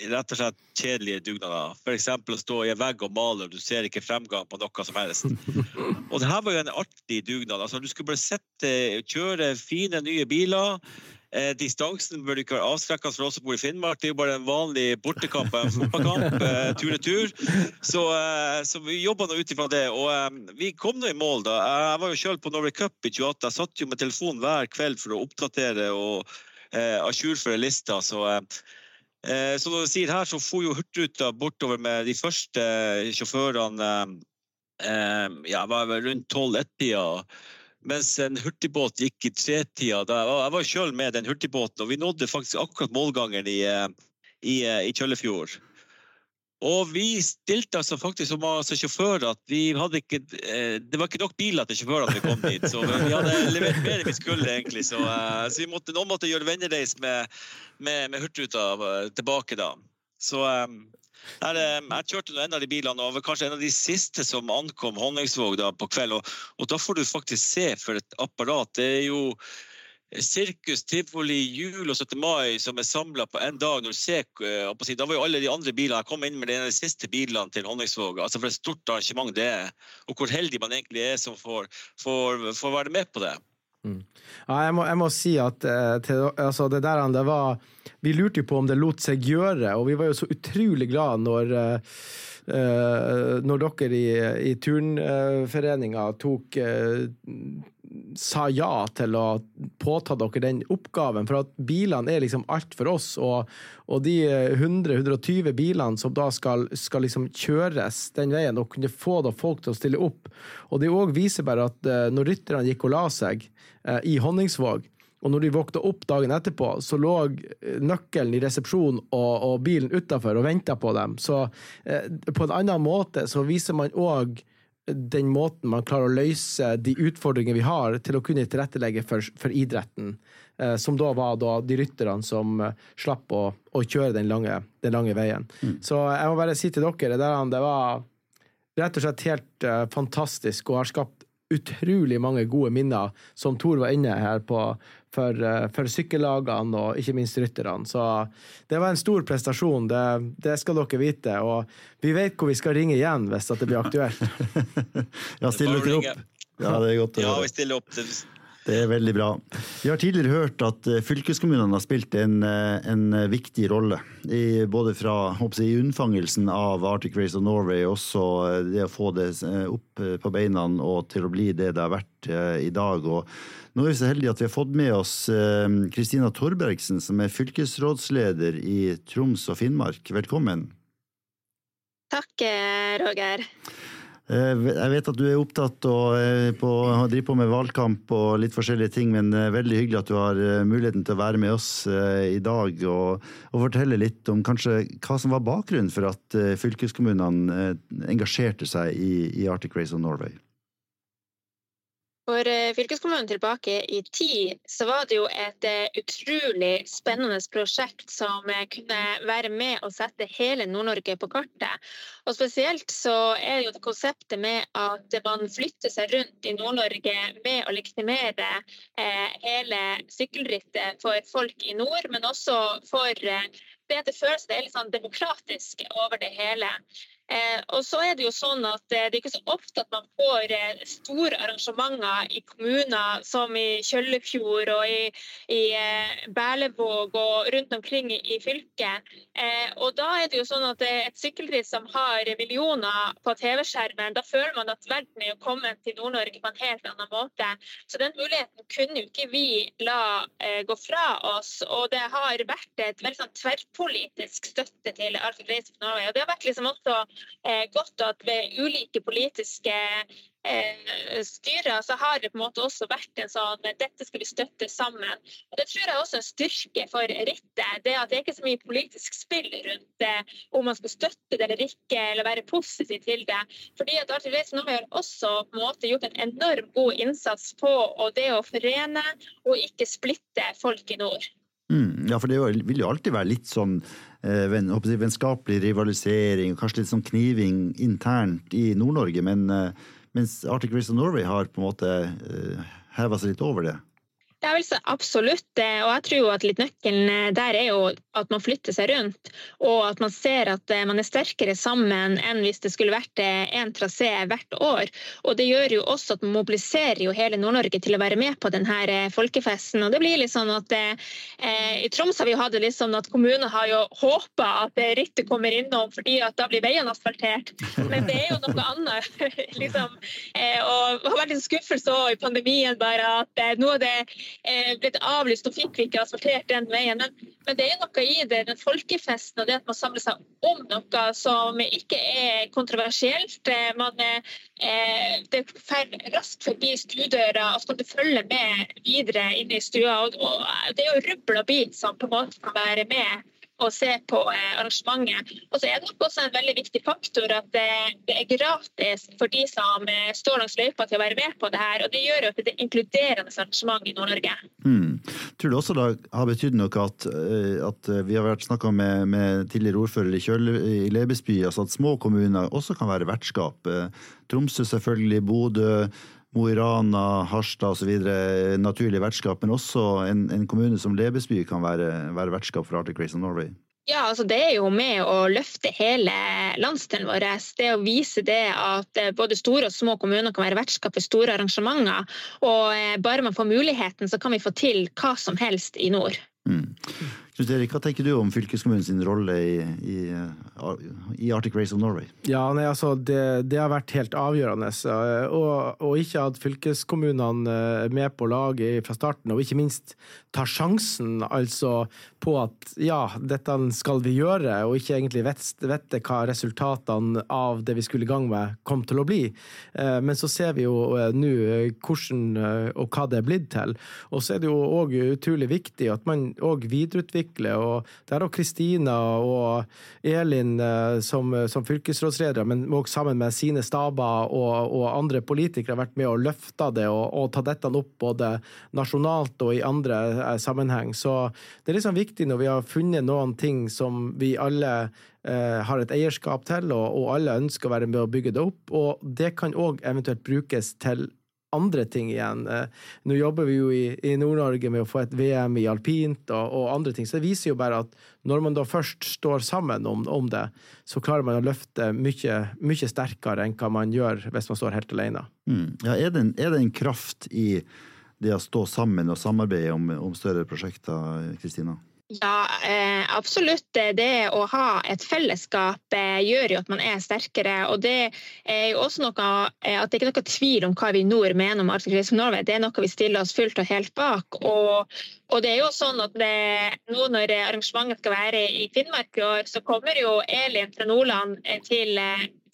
rett og slett kjedelige dugnader. F.eks. å stå i en vegg og male, og du ser ikke fremgang på noe som helst. <laughs> Og det her var jo en artig dugnad. Altså, du skulle bare sette, kjøre fine, nye biler. Eh, distansen bør ikke være avskrekkende for oss som bor i Finnmark. Det er jo bare en vanlig bortekamp en fotballkamp. <laughs> Eh, tur-retur. Så, eh, så, vi jobba nå ut ifra det. Og eh, vi kom nå i mål, da. Jeg var jo sjøl på Norway Cup i 28. Jeg satt jo med telefonen hver kveld for å oppdatere og eh, ajourføre lista. Så, eh, så når du sier her, så for jo Hurtigruta bortover med de første sjåførene ja, var rundt 12-1-tida. Mens en hurtigbåt gikk i tretida. Jeg var sjøl med den hurtigbåten, og vi nådde faktisk akkurat målgangen i, eh, i, eh, i Kjøllefjord. Og vi stilte altså faktisk som altså sjåfører at vi hadde ikke eh, Det var ikke nok biler til sjåførene vi kom dit. Så vi hadde levert mer enn vi skulle, egentlig. Så, så vi måtte, noen måtte gjøre vennereis med, med, med Hurtigruta tilbake da. Så der, jeg kjørte en av de bilene og var kanskje en av de siste som ankom Honningsvåg da på kveld. Og, og, da får du faktisk se for et apparat. Det er jo sirkus, tivoli, jul og 17. mai som er samla på én dag. når du ser, eh, Da var jo alle de andre bilene Jeg kom inn med de siste bilene til Honningsvåg. Altså for et stort arrangement det er. Og hvor heldig man egentlig er som får, får, får være med på det. Mm. Ja, jeg, må, jeg, må, si at eh, til, altså det der det var Vi lurte jo på om det lot seg gjøre, og vi var jo så utrolig glad når eh, Uh, når dere i, i turnforeninga tok uh, sa ja til å påta dere den oppgaven. For at bilene er liksom alt for oss. Og, og de 100-120 bilene som da skal, skal liksom kjøres den veien, og kunne få da folk til å stille opp. Og det òg viser bare at uh, når rytterne gikk og la seg uh, i Honningsvåg, og når de våkna opp dagen etterpå, så lå nøkkelen i resepsjonen og, og bilen utafor og venta på dem. Så eh, på en annen måte så viser man òg den måten man klarer å løse de utfordringene vi har, til å kunne tilrettelegge for, for idretten. Eh, som da var da de rytterne som eh, slapp å, å kjøre den lange, den lange veien. Mm. Så jeg må bare si til dere, det, der, det var rett og slett helt eh, fantastisk og har skapt utrolig mange gode minner, som Tor var inne her på, for, eh, for sykkellagene og ikke minst rytterne. Så det var en stor prestasjon, det, det, skal dere vite. Og vi vet hvor vi skal ringe igjen hvis det blir aktuelt. <laughs> ja, stiller dere opp? Ja, det er godt å høre. Ja, vi stiller opp. Det er veldig bra. Vi har tidligere hørt at eh, fylkeskommunene har spilt en, eh, en viktig rolle. I, både fra jeg, unnfangelsen av Arctic Race of Norway, også det å få det opp på beina og til å bli det det har vært i dag. og nå er vi så heldige at vi har fått med oss eh, Kristina Torbergsen, som er fylkesrådsleder i Troms og Finnmark. Velkommen. Takk, eh, Roger. Eh, jeg vet at du er opptatt av å drive på med valgkamp og litt forskjellige ting, men veldig hyggelig at du har muligheten til å være med oss i dag og, og fortelle litt om kanskje hva som var bakgrunnen for at fylkeskommunene engasjerte seg i, i Arctic Race of Norway. For eh, fylkeskommunen tilbake i tid, så var det jo et eh, utrolig spennende prosjekt som eh, kunne være med å sette hele Nord-Norge på kartet. Og Spesielt så er jo det konseptet med at man flytter seg rundt i Nord-Norge med å legitimere hele sykkelrittet for folk i nord, men også for det det føles det er litt sånn demokratisk over det hele. Eh, og så er Det jo sånn at eh, det er ikke så ofte at man får eh, store arrangementer i kommuner som i Kjøllefjord og i, i Berlevåg og rundt omkring i, fylket. og Da er det jo sånn at et sykkelritt som har millioner på TV-skjermen. Da føler man at verden er kommet til Nord-Norge på en helt annen måte. Så den muligheten kunne jo ikke vi la gå fra oss. Og det har vært et veldig sånn tverrpolitisk støtte til Arctic Race of Norway. Og det har vært liksom også godt at ved ulike politiske eh, styrer så har det på en måte også vært en sånn dette skal vi støtte sammen. Og Det tror jeg også er en styrke for rittet. Det at det ikke er så mye politisk spill rundt det, om man skal støtte det eller ikke, eller være positiv til det. Fordi at Arthur Reis nå har også på en måte gjort en enorm god innsats på det å forene og ikke splitte folk i nord. Mm, ja, for det vil jo alltid være litt sånn eh, vennskapelig rivalisering kanskje litt sånn kniving internt i Nord-Norge, men eh, mens Arctic Race of Norway har på en måte eh, heva seg litt over det. Ja, vel, absolutt. Og jeg tror jo at litt nøkkelen eh, der er jo at man flytter seg rundt. Og at man ser at eh, man er sterkere sammen enn hvis det skulle vært én eh, trasé hvert år. Og det gjør jo også at man mobiliserer jo hele Nord-Norge til å være med på denne folkefesten. Og det blir litt sånn at eh, I Troms har vi hatt det litt sånn at kommunen har jo håpa at rittet kommer innom fordi at da blir veiene asfaltert. Men det er jo noe annet. <laughs> liksom. Eh, og det har vært en skuffelse òg i pandemien bare at eh, nå er det eh, blitt avlyst og fikk vi ikke asfaltert den veien. Men, men, det er noe i det, den folkefesten og det at man samler seg om noe som ikke er kontroversielt. Eh, man, eh, det fer raskt forbi stuedøra, og så kan du følge med videre inn i stua. Og, og det er jo rubbel og bit som på en måte kan være med å se på eh, arrangementet. Og så er det nok også en veldig viktig faktor at det, er gratis for de som eh, står langs løypa til å være med på det her. Og det gjør jo at det er inkluderende arrangement i Nord-Norge. Mm. Tror du også det har betydd noe at, eh, at vi har vært snakka med, med, tidligere ordfører i, Kjøl, i Lebesby, altså at små kommuner også kan være vertskap? Tromsø selvfølgelig, Bodø. Mo i Rana, Harstad osv. naturlig vertskap, men også en, en, kommune som Lebesby kan være, være vertskap for Arctic Race of Norway? Ja, altså Det er jo med å løfte hele landsdelen vår. Det å vise det at eh, både store og små kommuner kan være vertskap for store arrangementer. Og eh, bare man får muligheten, så kan vi få til hva som helst i nord. Mm. Knut Erik, hva tenker du om fylkeskommunens rolle i, i, i, Arctic Race of Norway? Ja, nei, altså, det, det, har vært helt avgjørende. Og, og ikke at fylkeskommunene er med på laget fra starten, og ikke minst tar sjansen altså på at ja, dette skal vi gjøre, og ikke egentlig vite hva resultatene av det vi skulle i gang med, kom til å bli. Eh, men så ser vi jo eh, nå hvordan og hva det er blitt til. Og så er det jo òg utrolig viktig at man òg videreutvikler utvikle. og Der har Kristina og Elin eh, som, som fylkesrådsledere, men også sammen med sine staber og, og andre politikere, vært med og løfta det og, og ta dette opp både nasjonalt og i andre eh, sammenheng. Så det er liksom viktig når vi har funnet noen ting som vi alle eh, har et eierskap til, og, og alle ønsker å være med å bygge det opp. Og det kan òg eventuelt brukes til andre ting igjen. Eh, nå jobber vi jo i, i Nord-Norge med å få et VM i alpint og, og, andre ting, så det viser jo bare at når man da først står sammen om, om det, så klarer man å løfte mye, mye, sterkere enn hva man gjør hvis man står helt alene. Mm. Ja, er, det en, er, det en, kraft i det å stå sammen og samarbeide om, om større prosjekter, Kristina? Ja, eh, absolutt. Det å ha et fellesskap eh, gjør jo at man er sterkere. Og det er jo også noe eh, at det ikke er noe tvil om hva vi i nord mener om Arctic Race of Norway. Det er noe vi stiller oss fullt og helt bak. Og, og det er jo sånn at det, nå når arrangementet skal være i Finnmark i år, så kommer jo Elin fra Nordland til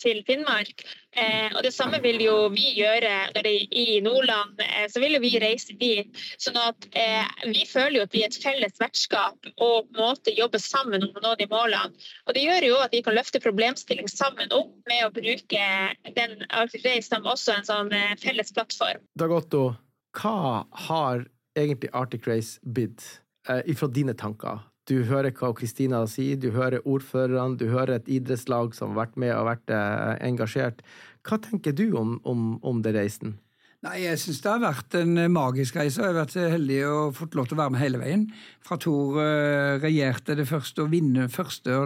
til Finnmark. Eh, og Det samme vil jo vi gjøre det i Nordland. Eh, så vil jo vi reise dit. sånn at eh, Vi føler jo at vi er et felles vertskap og måte jobber sammen om å nå de målene. Og Det gjør jo at vi kan løfte problemstilling sammen opp med å bruke den Arctic Race som også en sånn eh, felles plattform. Dag Otto, hva har egentlig Arctic Race bidd, eh, ifra dine tanker? Du hører hva Kristina sier, du hører ordførerne, du hører et idrettslag som har vært med og vært eh, engasjert. Hva tenker du om, om, om det reisen? Nei, Jeg syns det har vært en eh, magisk reise. Jeg har vært heldig og fått lov til å være med hele veien. Fra Tor uh, regjerte det første og vinne første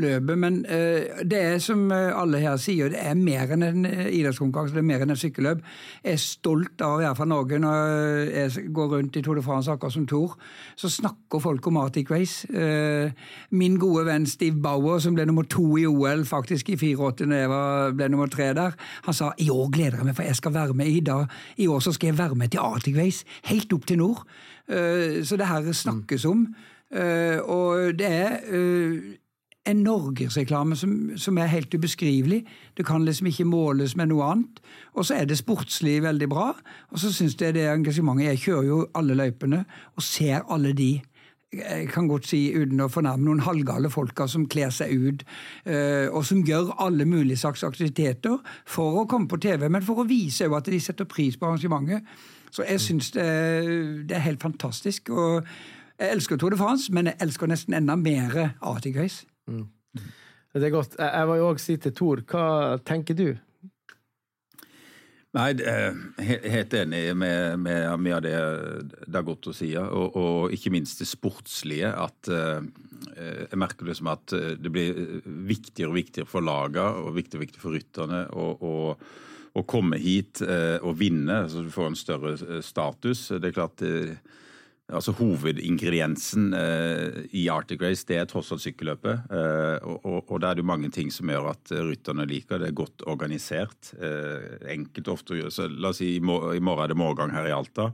løpet. Men uh, det er som alle her sier, det er mer enn en idrettskonkurranse, det er mer enn en sykkelløp. Jeg er stolt av å være fra Norge. Når jeg går rundt i Tour de France akkurat som Tor, så snakker folk om Arctic Race. Min gode venn Steve Bauer, som ble nummer to i OL faktisk i 84 når jeg ble nummer tre der, han sa i år gleder jeg meg, for jeg skal være med i dag i år så skal jeg være med til Arctic helt opp til nord. Eh, så det her snakkes om. Eh, og det er eh, en norgesreklame som, som er helt ubeskrivelig. Det kan liksom ikke måles med noe annet. Og så er det sportslig veldig bra. Og så syns jeg det engasjementet Jeg kjører jo alle løypene og ser alle de jeg kan godt si uten å fornærme noen halvgale folka som kler seg ut, eh, og som gjør alle mulige slags aktiviteter for å komme på TV, men for å vise at de setter pris på arrangementet. Så jeg syns det, det, er helt fantastisk. og Jeg elsker Tour de France, men jeg elsker nesten enda mer Arctic Race. Mm. Det er godt. Jeg jo òg si til Tor, hva tenker du? Nei, helt enig med, med mye av det Dagotto sier, og, og, ikke minst det sportslige. At uh, jeg merker det som at eh, det blir viktigere og viktigere for lagene og viktigere viktigere for rytterne å komme hit og vinne, så du får en større status. Det er klart altså Hovedingrediensen eh, i Arctic Race det er tross alt sykkelløpet. Eh, og, og, og da er det mange ting som gjør at rytterne liker det. er godt organisert. Eh, enkelt ofte å gjøre. Så la oss si i, mor i morgen er det morgen her i Alta.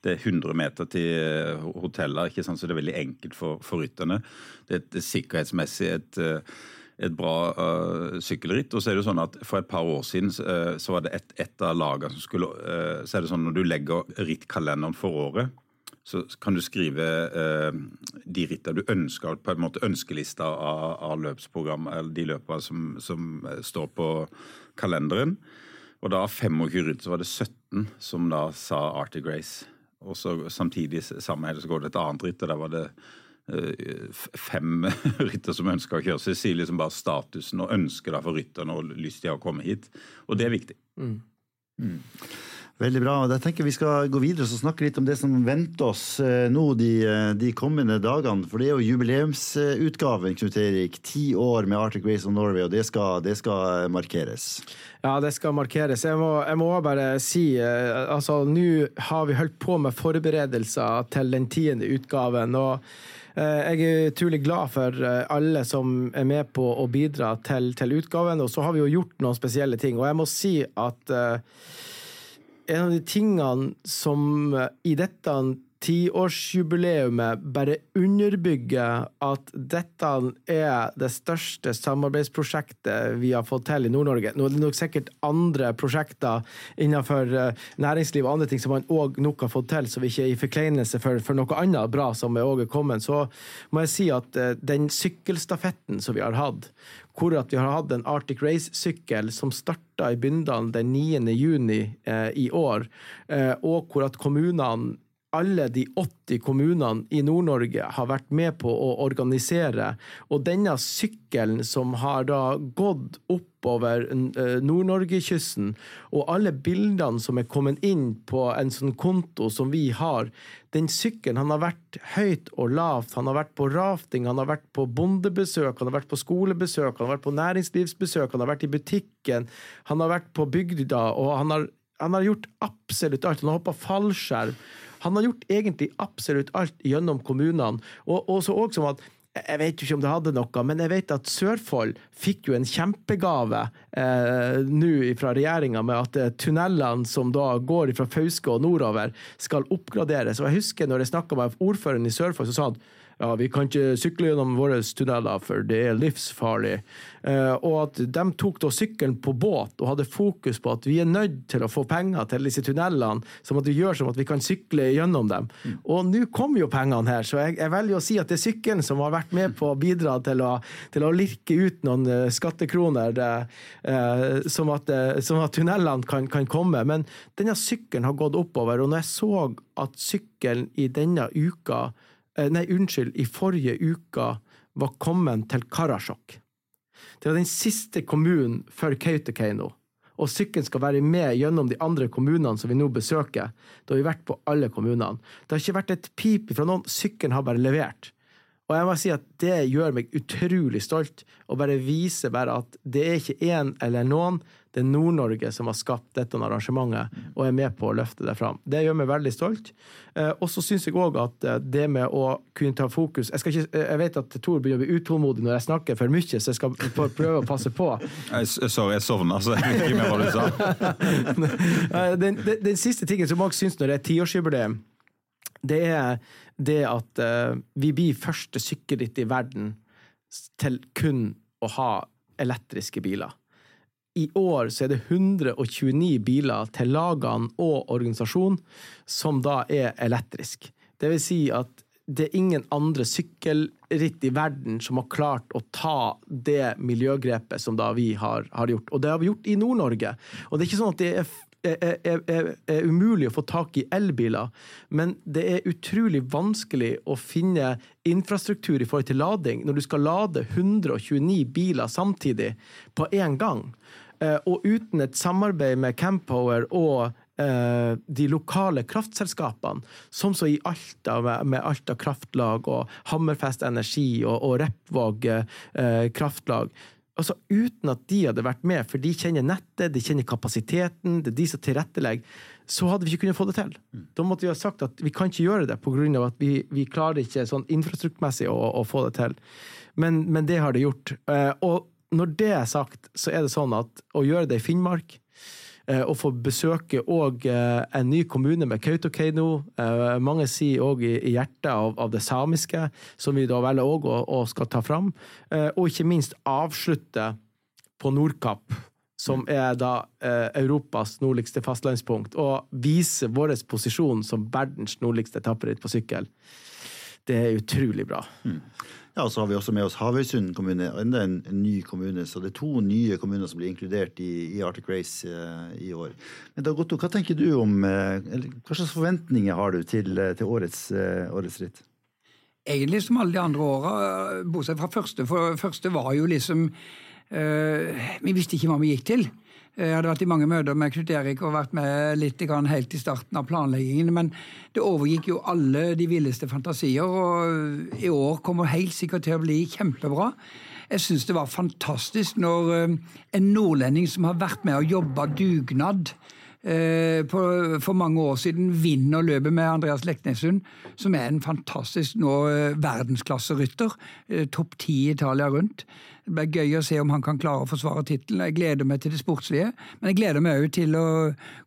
Det er 100 meter til eh, hoteller, ikke sant? så det er veldig enkelt for, for rytterne. Det er, er sikkerhetsmessig et eh, et bra uh, sykkelritt. Og så er det sånn at For et par år siden uh, så var det et, et av lagene som skulle uh, Så er det sånn når du legger rittkalenderen for året, så kan du skrive eh, de rittene du ønsker, på en måte ønskelista av, av løpsprogram, eller de løpene som, som, eh, står på kalenderen. Og da av 25 ritt så var det 17 som da sa Arctic Race. Og så samtidig samme helg så går det et annet ritt, og der var det eh, fem <laughs> rytter som ønsker å kjøre. Så jeg sier liksom bare statusen og ønsket for rytterne og lyst til å komme hit. Og det er viktig. Mm. Mm. Veldig bra. Jeg tenker Vi skal gå videre og snakke litt om det som venter oss eh, nå de, eh, de kommende dagene. For det er jo jubileumsutgaven, Knut Erik. Ti år med Arctic Race of Norway, og det skal, det skal markeres. Ja, det skal markeres. Jeg må, jeg må bare si eh, altså Nå har vi holdt på med forberedelser til den tiende utgaven. og Jeg er utrolig glad for alle som er med på å bidra til, til utgaven. Og så har vi jo gjort noen spesielle ting. Og jeg må si at en av de tingene som i dette tiårsjubileumet bare underbygger at dette er det største samarbeidsprosjektet vi har fått til i Nord-Norge. Nå er det nok sikkert andre prosjekter innenfor eh, næringsliv og andre ting som man òg nok har fått til, så vi ikke er i forkleinelse for, for, noe annet bra som er òg kommet. Så må jeg si at eh, den sykkelstafetten som vi har hatt, hvor at vi har hatt en Arctic Race-sykkel som starta i Bindal den 9. juni eh, i år, eh, og hvor at kommunene alle de 80 kommunene i Nord-Norge har vært med på å organisere. Og denne sykkelen som har da gått oppover eh, Nord-Norge-kysten, og alle bildene som er kommet inn på en sånn konto som vi har, den sykkelen han har vært høyt og lavt. Han har vært på rafting, han har vært på bondebesøk, han har vært på skolebesøk, han har vært på næringslivsbesøk, han har vært i butikken, han har vært på bygda, og han har, han har gjort absolutt alt. Han har hoppa fallskjerm. Han har gjort egentlig absolutt alt gjennom kommunene. Og, og så også som at jeg vet ikke om det hadde noe, men jeg vet at Sørfold fikk jo en kjempegave eh, nå fra regjeringa med at eh, tunnelene som da går fra Fauske og nordover, skal oppgraderes. Og jeg husker når jeg snakka med ordføreren i Sørfold, så sa han ja, vi kan ikke sykle gjennom våre tunneler, for det er livsfarlig. Eh, og at de tok da sykkelen på båt og hadde fokus på at vi er nødt til å få penger til disse tunnelene, som at vi gjør som at vi kan sykle gjennom dem. Mm. Og nå kommer jo pengene her, så jeg, jeg, velger å si at det er sykkelen som har vært med på å bidra til å, til å lirke ut noen uh, skattekroner, eh, som, at, uh, som, at, tunnelene kan, kan komme. Men denne sykkelen har gått oppover, og når jeg så at sykkelen i denne uka Eh, nei, unnskyld, i forrige uka var kommet til Karasjok. Det var den siste kommunen før Kautokeino. Og sykkelen skal være med gjennom de andre kommunene som vi nå besøker. Da har vi vært på alle kommunene. Det har ikke vært et pip fra noen. Sykkelen har bare levert. Og jeg må si at det gjør meg utrolig stolt, å bare vise bare at det er ikke én eller noen, det er Nord-Norge som har skapt dette arrangementet og er med på å løfte det fram. Det gjør meg veldig stolt. Eh, og så syns jeg òg at eh, det med å kunne ta fokus jeg, ikke, jeg, vet at Tor begynner å bli utålmodig når jeg snakker for mye, så jeg skal prøve å passe på. <laughs> Sorry, jeg sovna, så jeg vet ikke mer hva du sa. <laughs> den, den, den, siste tingen som mange syns når det er tiårsjubileum, det er det at vi blir første sykkelritt i verden til kun å ha elektriske biler i år så er det 129 biler til lagene og organisasjonen som da er elektriske. Det vil si at det er ingen andre sykkelritt i verden som har klart å ta det miljøgrepet som da vi har, har gjort. Og det har vi gjort i Nord-Norge. Og det er ikke sånn at det er er, er, er, umulig å få tak i elbiler, men det er utrolig vanskelig å finne infrastruktur i forhold til lading når du skal lade 129 biler samtidig på én gang. Eh, og uten et samarbeid med Campower og eh, de lokale kraftselskapene, som så i Alta med Alta kraftlag og Hammerfest Energi og, og Repvåg eh, kraftlag. Altså Uten at de hadde vært med, for de kjenner nettet, de kjenner kapasiteten, det er de som tilrettelegger, så hadde vi ikke kunnet få det til. Mm. Da måtte vi ha sagt at vi kan ikke gjøre det pga. at vi, vi klarer ikke sånn infrastrukturmessig å, å få det til. Men, men, det har det gjort. og når det er sagt, så er det sånn at å gjøre det i Finnmark, eh, å få besøke òg eh, en ny kommune med Kautokeino. Eh, mange sier òg i, hjertet av, av, det samiske, som vi da velger òg å, å, skal ta fram. Og ikke minst avslutte på Nordkapp, som er da Europas nordligste fastlandspunkt, og vise vår posisjon som verdens nordligste tapperitt på sykkel. Det er utrolig bra. Mm. Ja, og så har vi også med oss Havøysund kommune, enda en, ny kommune. Så det er to nye kommuner som blir inkludert i, i Arctic Race uh, i år. Men da, Gotto, hva tenker du om, uh, hva slags forventninger har du til, uh, til årets, årets, ritt? Egentlig som alle de andre åra, bortsett fra første. For første var jo liksom Vi visste ikke hva vi gikk til. Jeg hadde vært i mange møter med Knut Erik og vært med litt helt i starten av planleggingen. Men det overgikk jo alle de villeste fantasier, og i år kommer helt sikkert til å bli kjempebra. Jeg syns det var fantastisk når eh, en nordlending som har vært med og jobba dugnad eh, på, for mange år siden vinner løpet med Andreas Leknessund, som er en fantastisk nå eh, verdensklasserytter. Eh, Topp ti i Italia rundt. Det blir gøy å se om han kan klare å forsvare tittelen. Jeg gleder meg til det sportslige, men jeg gleder meg òg til å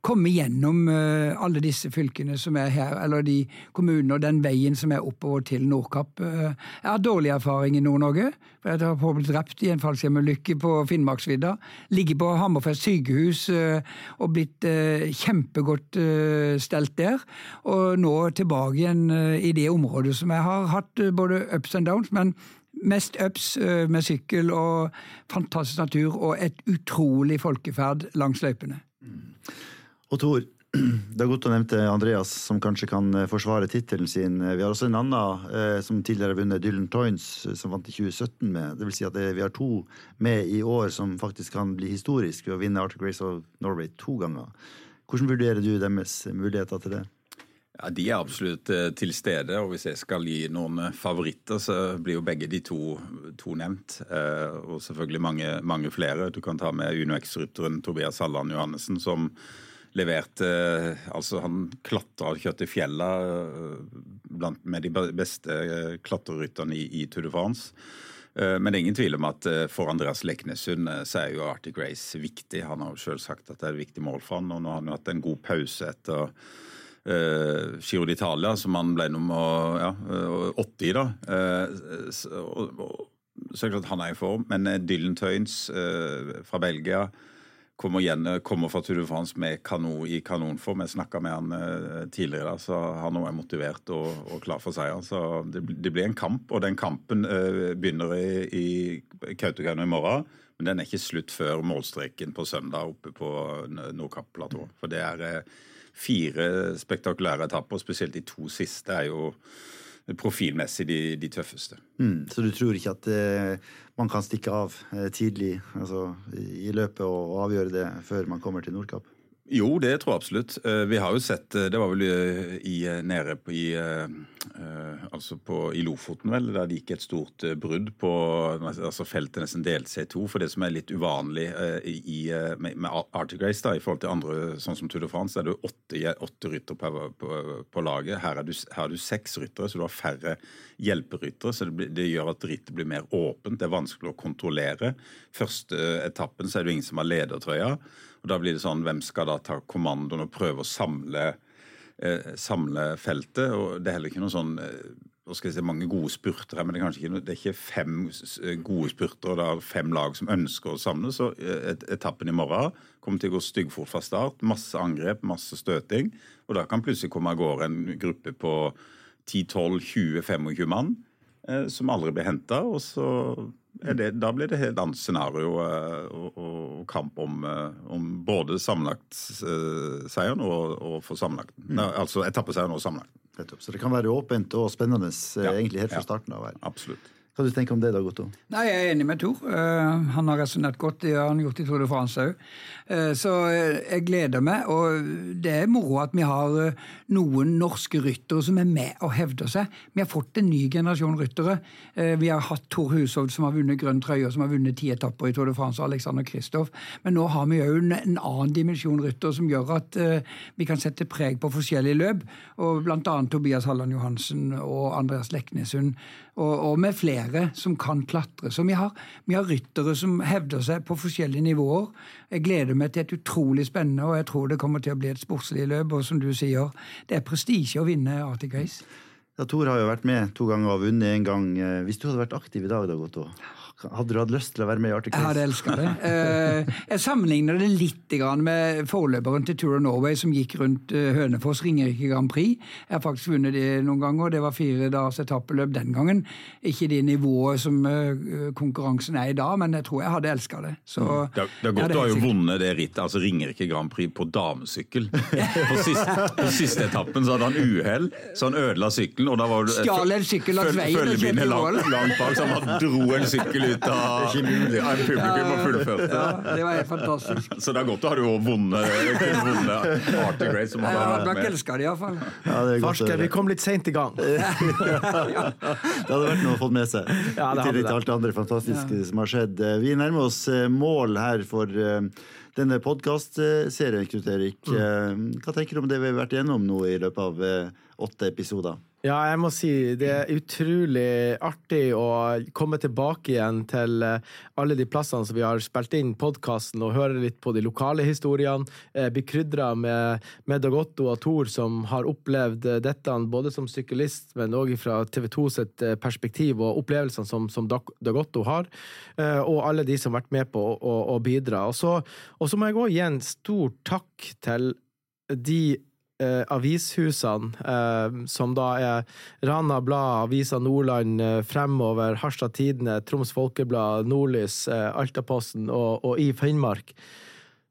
komme gjennom eh, alle disse fylkene som er her, eller de kommunene og den veien som er oppover til Nordkapp. Eh, Jeg har dårlig erfaring i Nord-Norge, for jeg har blitt drept i en fallskjermulykke på Finnmarksvidda. Ligget på Hammerfest sykehus eh, og blitt kjempegodt stelt der. Og nå tilbake igjen i det området som jeg har hatt både ups and downs, men Mest ups eh, med sykkel og fantastisk natur og et utrolig folkeferd langs løypene. Og Tor, <clears throat> det er godt å nevne Andreas, som kanskje kan eh, forsvare tittelen sin. Vi har også en annen eh, som tidligere har vunnet, Dylan Toynes, eh, som vant i 2017 med. Det vil si at vi har to med i år som faktisk kan bli historisk ved å vinne Arctic Race of Norway to ganger. Hvordan vurderer du deres muligheter til det? Ja, De er absolutt eh, til stede, og hvis jeg skal gi noen eh, favoritter, så blir jo begge de to, to nevnt. Eh, og selvfølgelig mange, mange flere. Du kan ta med UnoX-rytteren Tobias Halland Johannessen, som leverte Altså, han klatra og kjørte fjella med de beste klatrerytterne i, i Tour de France. Men det er ingen tvil om at for Andreas Leknessund så er jo Arctic Race viktig. Han har jo selv sagt at det er et viktig mål for han, og nå har han jo hatt en god pause etter uh, Giro d'Italia, som han ble nummer ja, eh, 80 i, da. Eh, så, er det klart han er i form, men eh, Dylan Tøyens eh, fra Belgia kommer, igjen, eh, kommer fra Tour de France med kano, i kanonform. Jeg snakka med han eh, tidligere, da, så han er motivert og, og klar for seier. Så det, det blir en kamp, og den kampen eh, begynner i, i Kautokeino i morgen. Men den er ikke slutt før målstreken på søndag oppe på Nordkapp-platået. For det er eh, fire spektakulære etapper, spesielt de to siste er jo profilmessig de, de tøffeste. Mm, så du tror ikke at eh, man kan stikke av eh, tidlig altså, i i løpet og avgjøre det før man kommer til Nordkapp? Jo, det tror jeg absolutt. Eh, Vi har jo sett eh, Det var vel eh, i, nede på, i, altså på, i Lofoten, vel, der det gikk et stort brudd på altså Feltet nesten delte seg i to. For det som er litt uvanlig i, med, med Arctic Race da, i forhold til andre, sånn som Tour de France, er det åtte, åtte ryttere på, på, på laget. Her er, du, her er du seks ryttere, så du har færre hjelperyttere. Så det, blir, det gjør at rittet blir mer åpent. Det er vanskelig å kontrollere. Første etappen så er det ingen som har ledertrøya. Og da blir det sånn, Hvem skal da ta kommandoen og prøve å samle, eh, samle feltet? og Det er heller ikke noe sånn eh, skal jeg si, mange gode spurter her, men det er kanskje ikke, det er ikke fem gode spurter, og Det er fem lag som ønsker å samle. Så eh, et, etappen i morgen kommer til å gå styggfort fra start. Masse angrep, masse støting. Og da kan plutselig komme av gårde en gruppe på 10-12-20-25 mann som aldri blir henta. Og så er det, da blir det helt annet scenario og, og, og kamp om, eh, om både sammenlagtseieren og, og for sammenlagten. Mm. altså etappeseieren og sammenlagten. Så det kan være åpent og spennende eh, Ja, egentlig helt fra starten av. her. Absolutt. Hva du tenker om det da, Gotto? Nei, Jeg er enig med Tor. Uh, han har resonnert godt. Det har han gjort i Tour de France òg. så eh, jeg gleder meg. Og det er moro at vi har uh, noen norske ryttere som er med og hevder seg. Vi har fått en ny generasjon ryttere. Eh, vi har hatt Tor Hushovd som har vunnet grønn trøye, som har vunnet ti etapper i Tour de France, og Alexander Kristoff. Men nå har vi òg en, en annen dimensjon rytter som gjør at eh, vi kan sette preg på forskjellige løp. Og annet Tobias Halland Johansen og Andreas Leknessund, og, og med flere som kan klatre. Så vi har, vi har ryttere som hevder seg på forskjellige nivåer. Jeg gleder meg til et utrolig spennende, og jeg tror det kommer til å bli et sportslig løp. Og som du sier, det er prestisje å vinne Arctic Race. Ja, Tor har jo vært med to ganger og vunnet en gang. Eh, Hvis du hadde vært aktiv i dag, da, Gotto, hadde du hatt lyst til å være med i Arctic Jeg hadde Race? elska det. Eh, jeg sammenligner det litt med forløperen til Tour of Norway som gikk rundt eh, Hønefoss Ringerike Grand Prix. Jeg har faktisk vunnet det noen ganger, og det var fire dagers etappeløp den gangen. Ikke det nivået som eh, konkurransen er i dag, men jeg tror jeg hadde elska det. Så, Det, det er godt du har jo vunnet det rittet, altså Ringerike Grand Prix på damesykkel. På siste, på siste etappen så hadde han uhell, så han ødela sykkelen. og da var det Stjal en sykkel langs veien og kjørte i mål. langt, langt bak, så han dro en sykkel ut av, Det er av publikum og fullførte. Ja, det var helt fantastisk. Så det er godt å ha du også vunnet, Arctic Race. Som vært nok med. det iallfall. Ja, Farske, vi kom litt seint i gang. <laughs> Det hadde vært noe å få med seg. Ja, det I tillegg det. til alt det andre fantastiske som har skjedd. Vi nærmer oss eh, mål her for eh, denne podkastserien, Knut Erik. Mm. Eh, Hva tenker du om det vi har vært igjennom nå i løpet av eh, åtte episoder? Ja, jeg må si det er utrolig artig å komme tilbake igjen til eh, alle de plassene som vi har spilt inn podkasten, og høre litt på de lokale historiene. Eh, Bli krydra med, med Dag Otto og Tor, som har opplevd eh, dette både som syklist, men òg fra TV 2 sitt perspektiv, og opplevelsene som, som Dag Dag Otto har. Og alle de som har vært med på å, å, å bidra. Og så, og så må jeg òg gi en stor takk til de eh, avishusene, eh, som da er Rana Blad, Avisa Nordland, eh, Fremover, Harstad Tidende, Troms Folkeblad, Nordlys, eh, Altaposten og, og i Finnmark,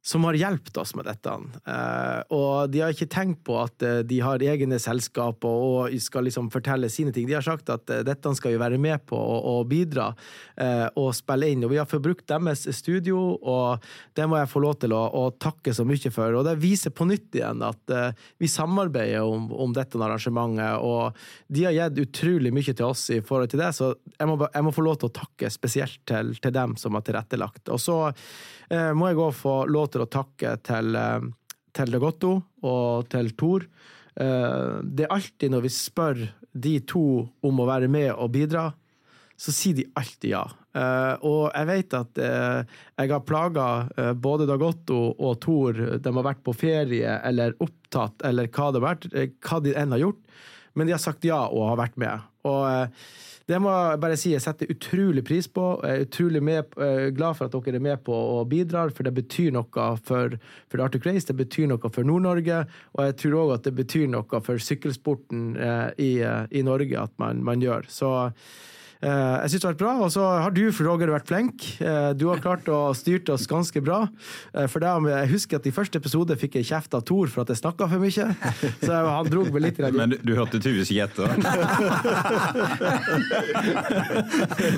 som har hjulpet oss med dette. Eh, og de har ikke tenkt på at eh, de har egne selskaper og skal liksom fortelle sine ting. De har sagt at eh, dette skal vi være med på og, bidra og spille inn. Og vi har forbrukt deres studio, og det må jeg få lov til å, å takke så mye for. Og det viser på nytt igjen at vi samarbeider om, om dette arrangementet, og de har gitt utrolig mye til oss i forhold til det, så jeg må, jeg må få lov til å takke spesielt til, til dem som har tilrettelagt. Og så må jeg òg få lov til å takke til, eh, til Dag Otto og til Tor. Eh, det er alltid når vi spør de to om å være med og bidra, så sier de alltid ja. Eh, og jeg vet at eh, jeg har plaga eh, både Dagotto og Tor. De har vært på ferie eller opptatt eller hva det har vært, eh, hva de enn har gjort. Men de har sagt ja og har vært med. Og eh, det må jeg bare si jeg setter utrolig pris på. Jeg er utrolig med, eh, glad for at dere er med på og bidrar, for det betyr noe for, for Arctic Race, det betyr noe for Nord-Norge, og jeg tror òg at det betyr noe for sykkelsporten eh, i, i Norge at man, man gjør. Så jeg syns det har vært bra. Og så har du, Roger, vært flink. Eh, Du har klart å styrt oss ganske bra. Eh, For det, jeg husker at i første episode fikk jeg kjeft av Thor for at jeg snakka for mye. Så han dro meg litt. i grann- <laughs> Men du, du hørte tydeligvis ikke etter. <laughs>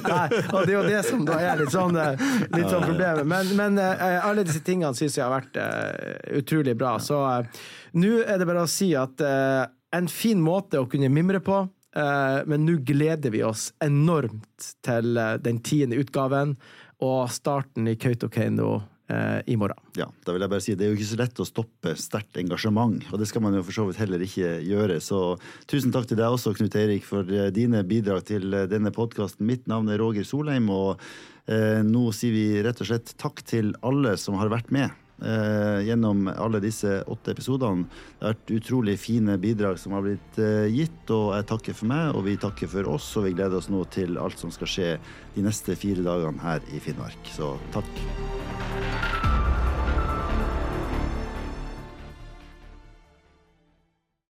Nei, og det er jo det som da er litt sånn, eh, litt sånn problemet. Men, men eh, alle disse tingene syns jeg har vært eh, utrolig bra. Så eh, nå er det bare å si at eh, en fin måte å kunne mimre på. Eh, men nå gleder vi oss enormt til eh, den tiende utgaven og starten i Kautokeino eh, i morgen. Ja, da vil jeg bare si Det er jo ikke så lett å stoppe sterkt engasjement, og det skal man jo for så vidt heller ikke gjøre. Så tusen takk til deg også, Knut Eirik, for dine bidrag til denne podkasten. Mitt navn er Roger Solheim, og eh, nå sier vi rett og slett takk til alle som har vært med. Eh, gjennom alle disse åtte episodene. Det har vært utrolig fine bidrag som har blitt eh, gitt, og jeg takker for meg, og vi takker for oss, og vi gleder oss nå til alt som skal skje de neste fire dagene her i Finnmark. Så takk.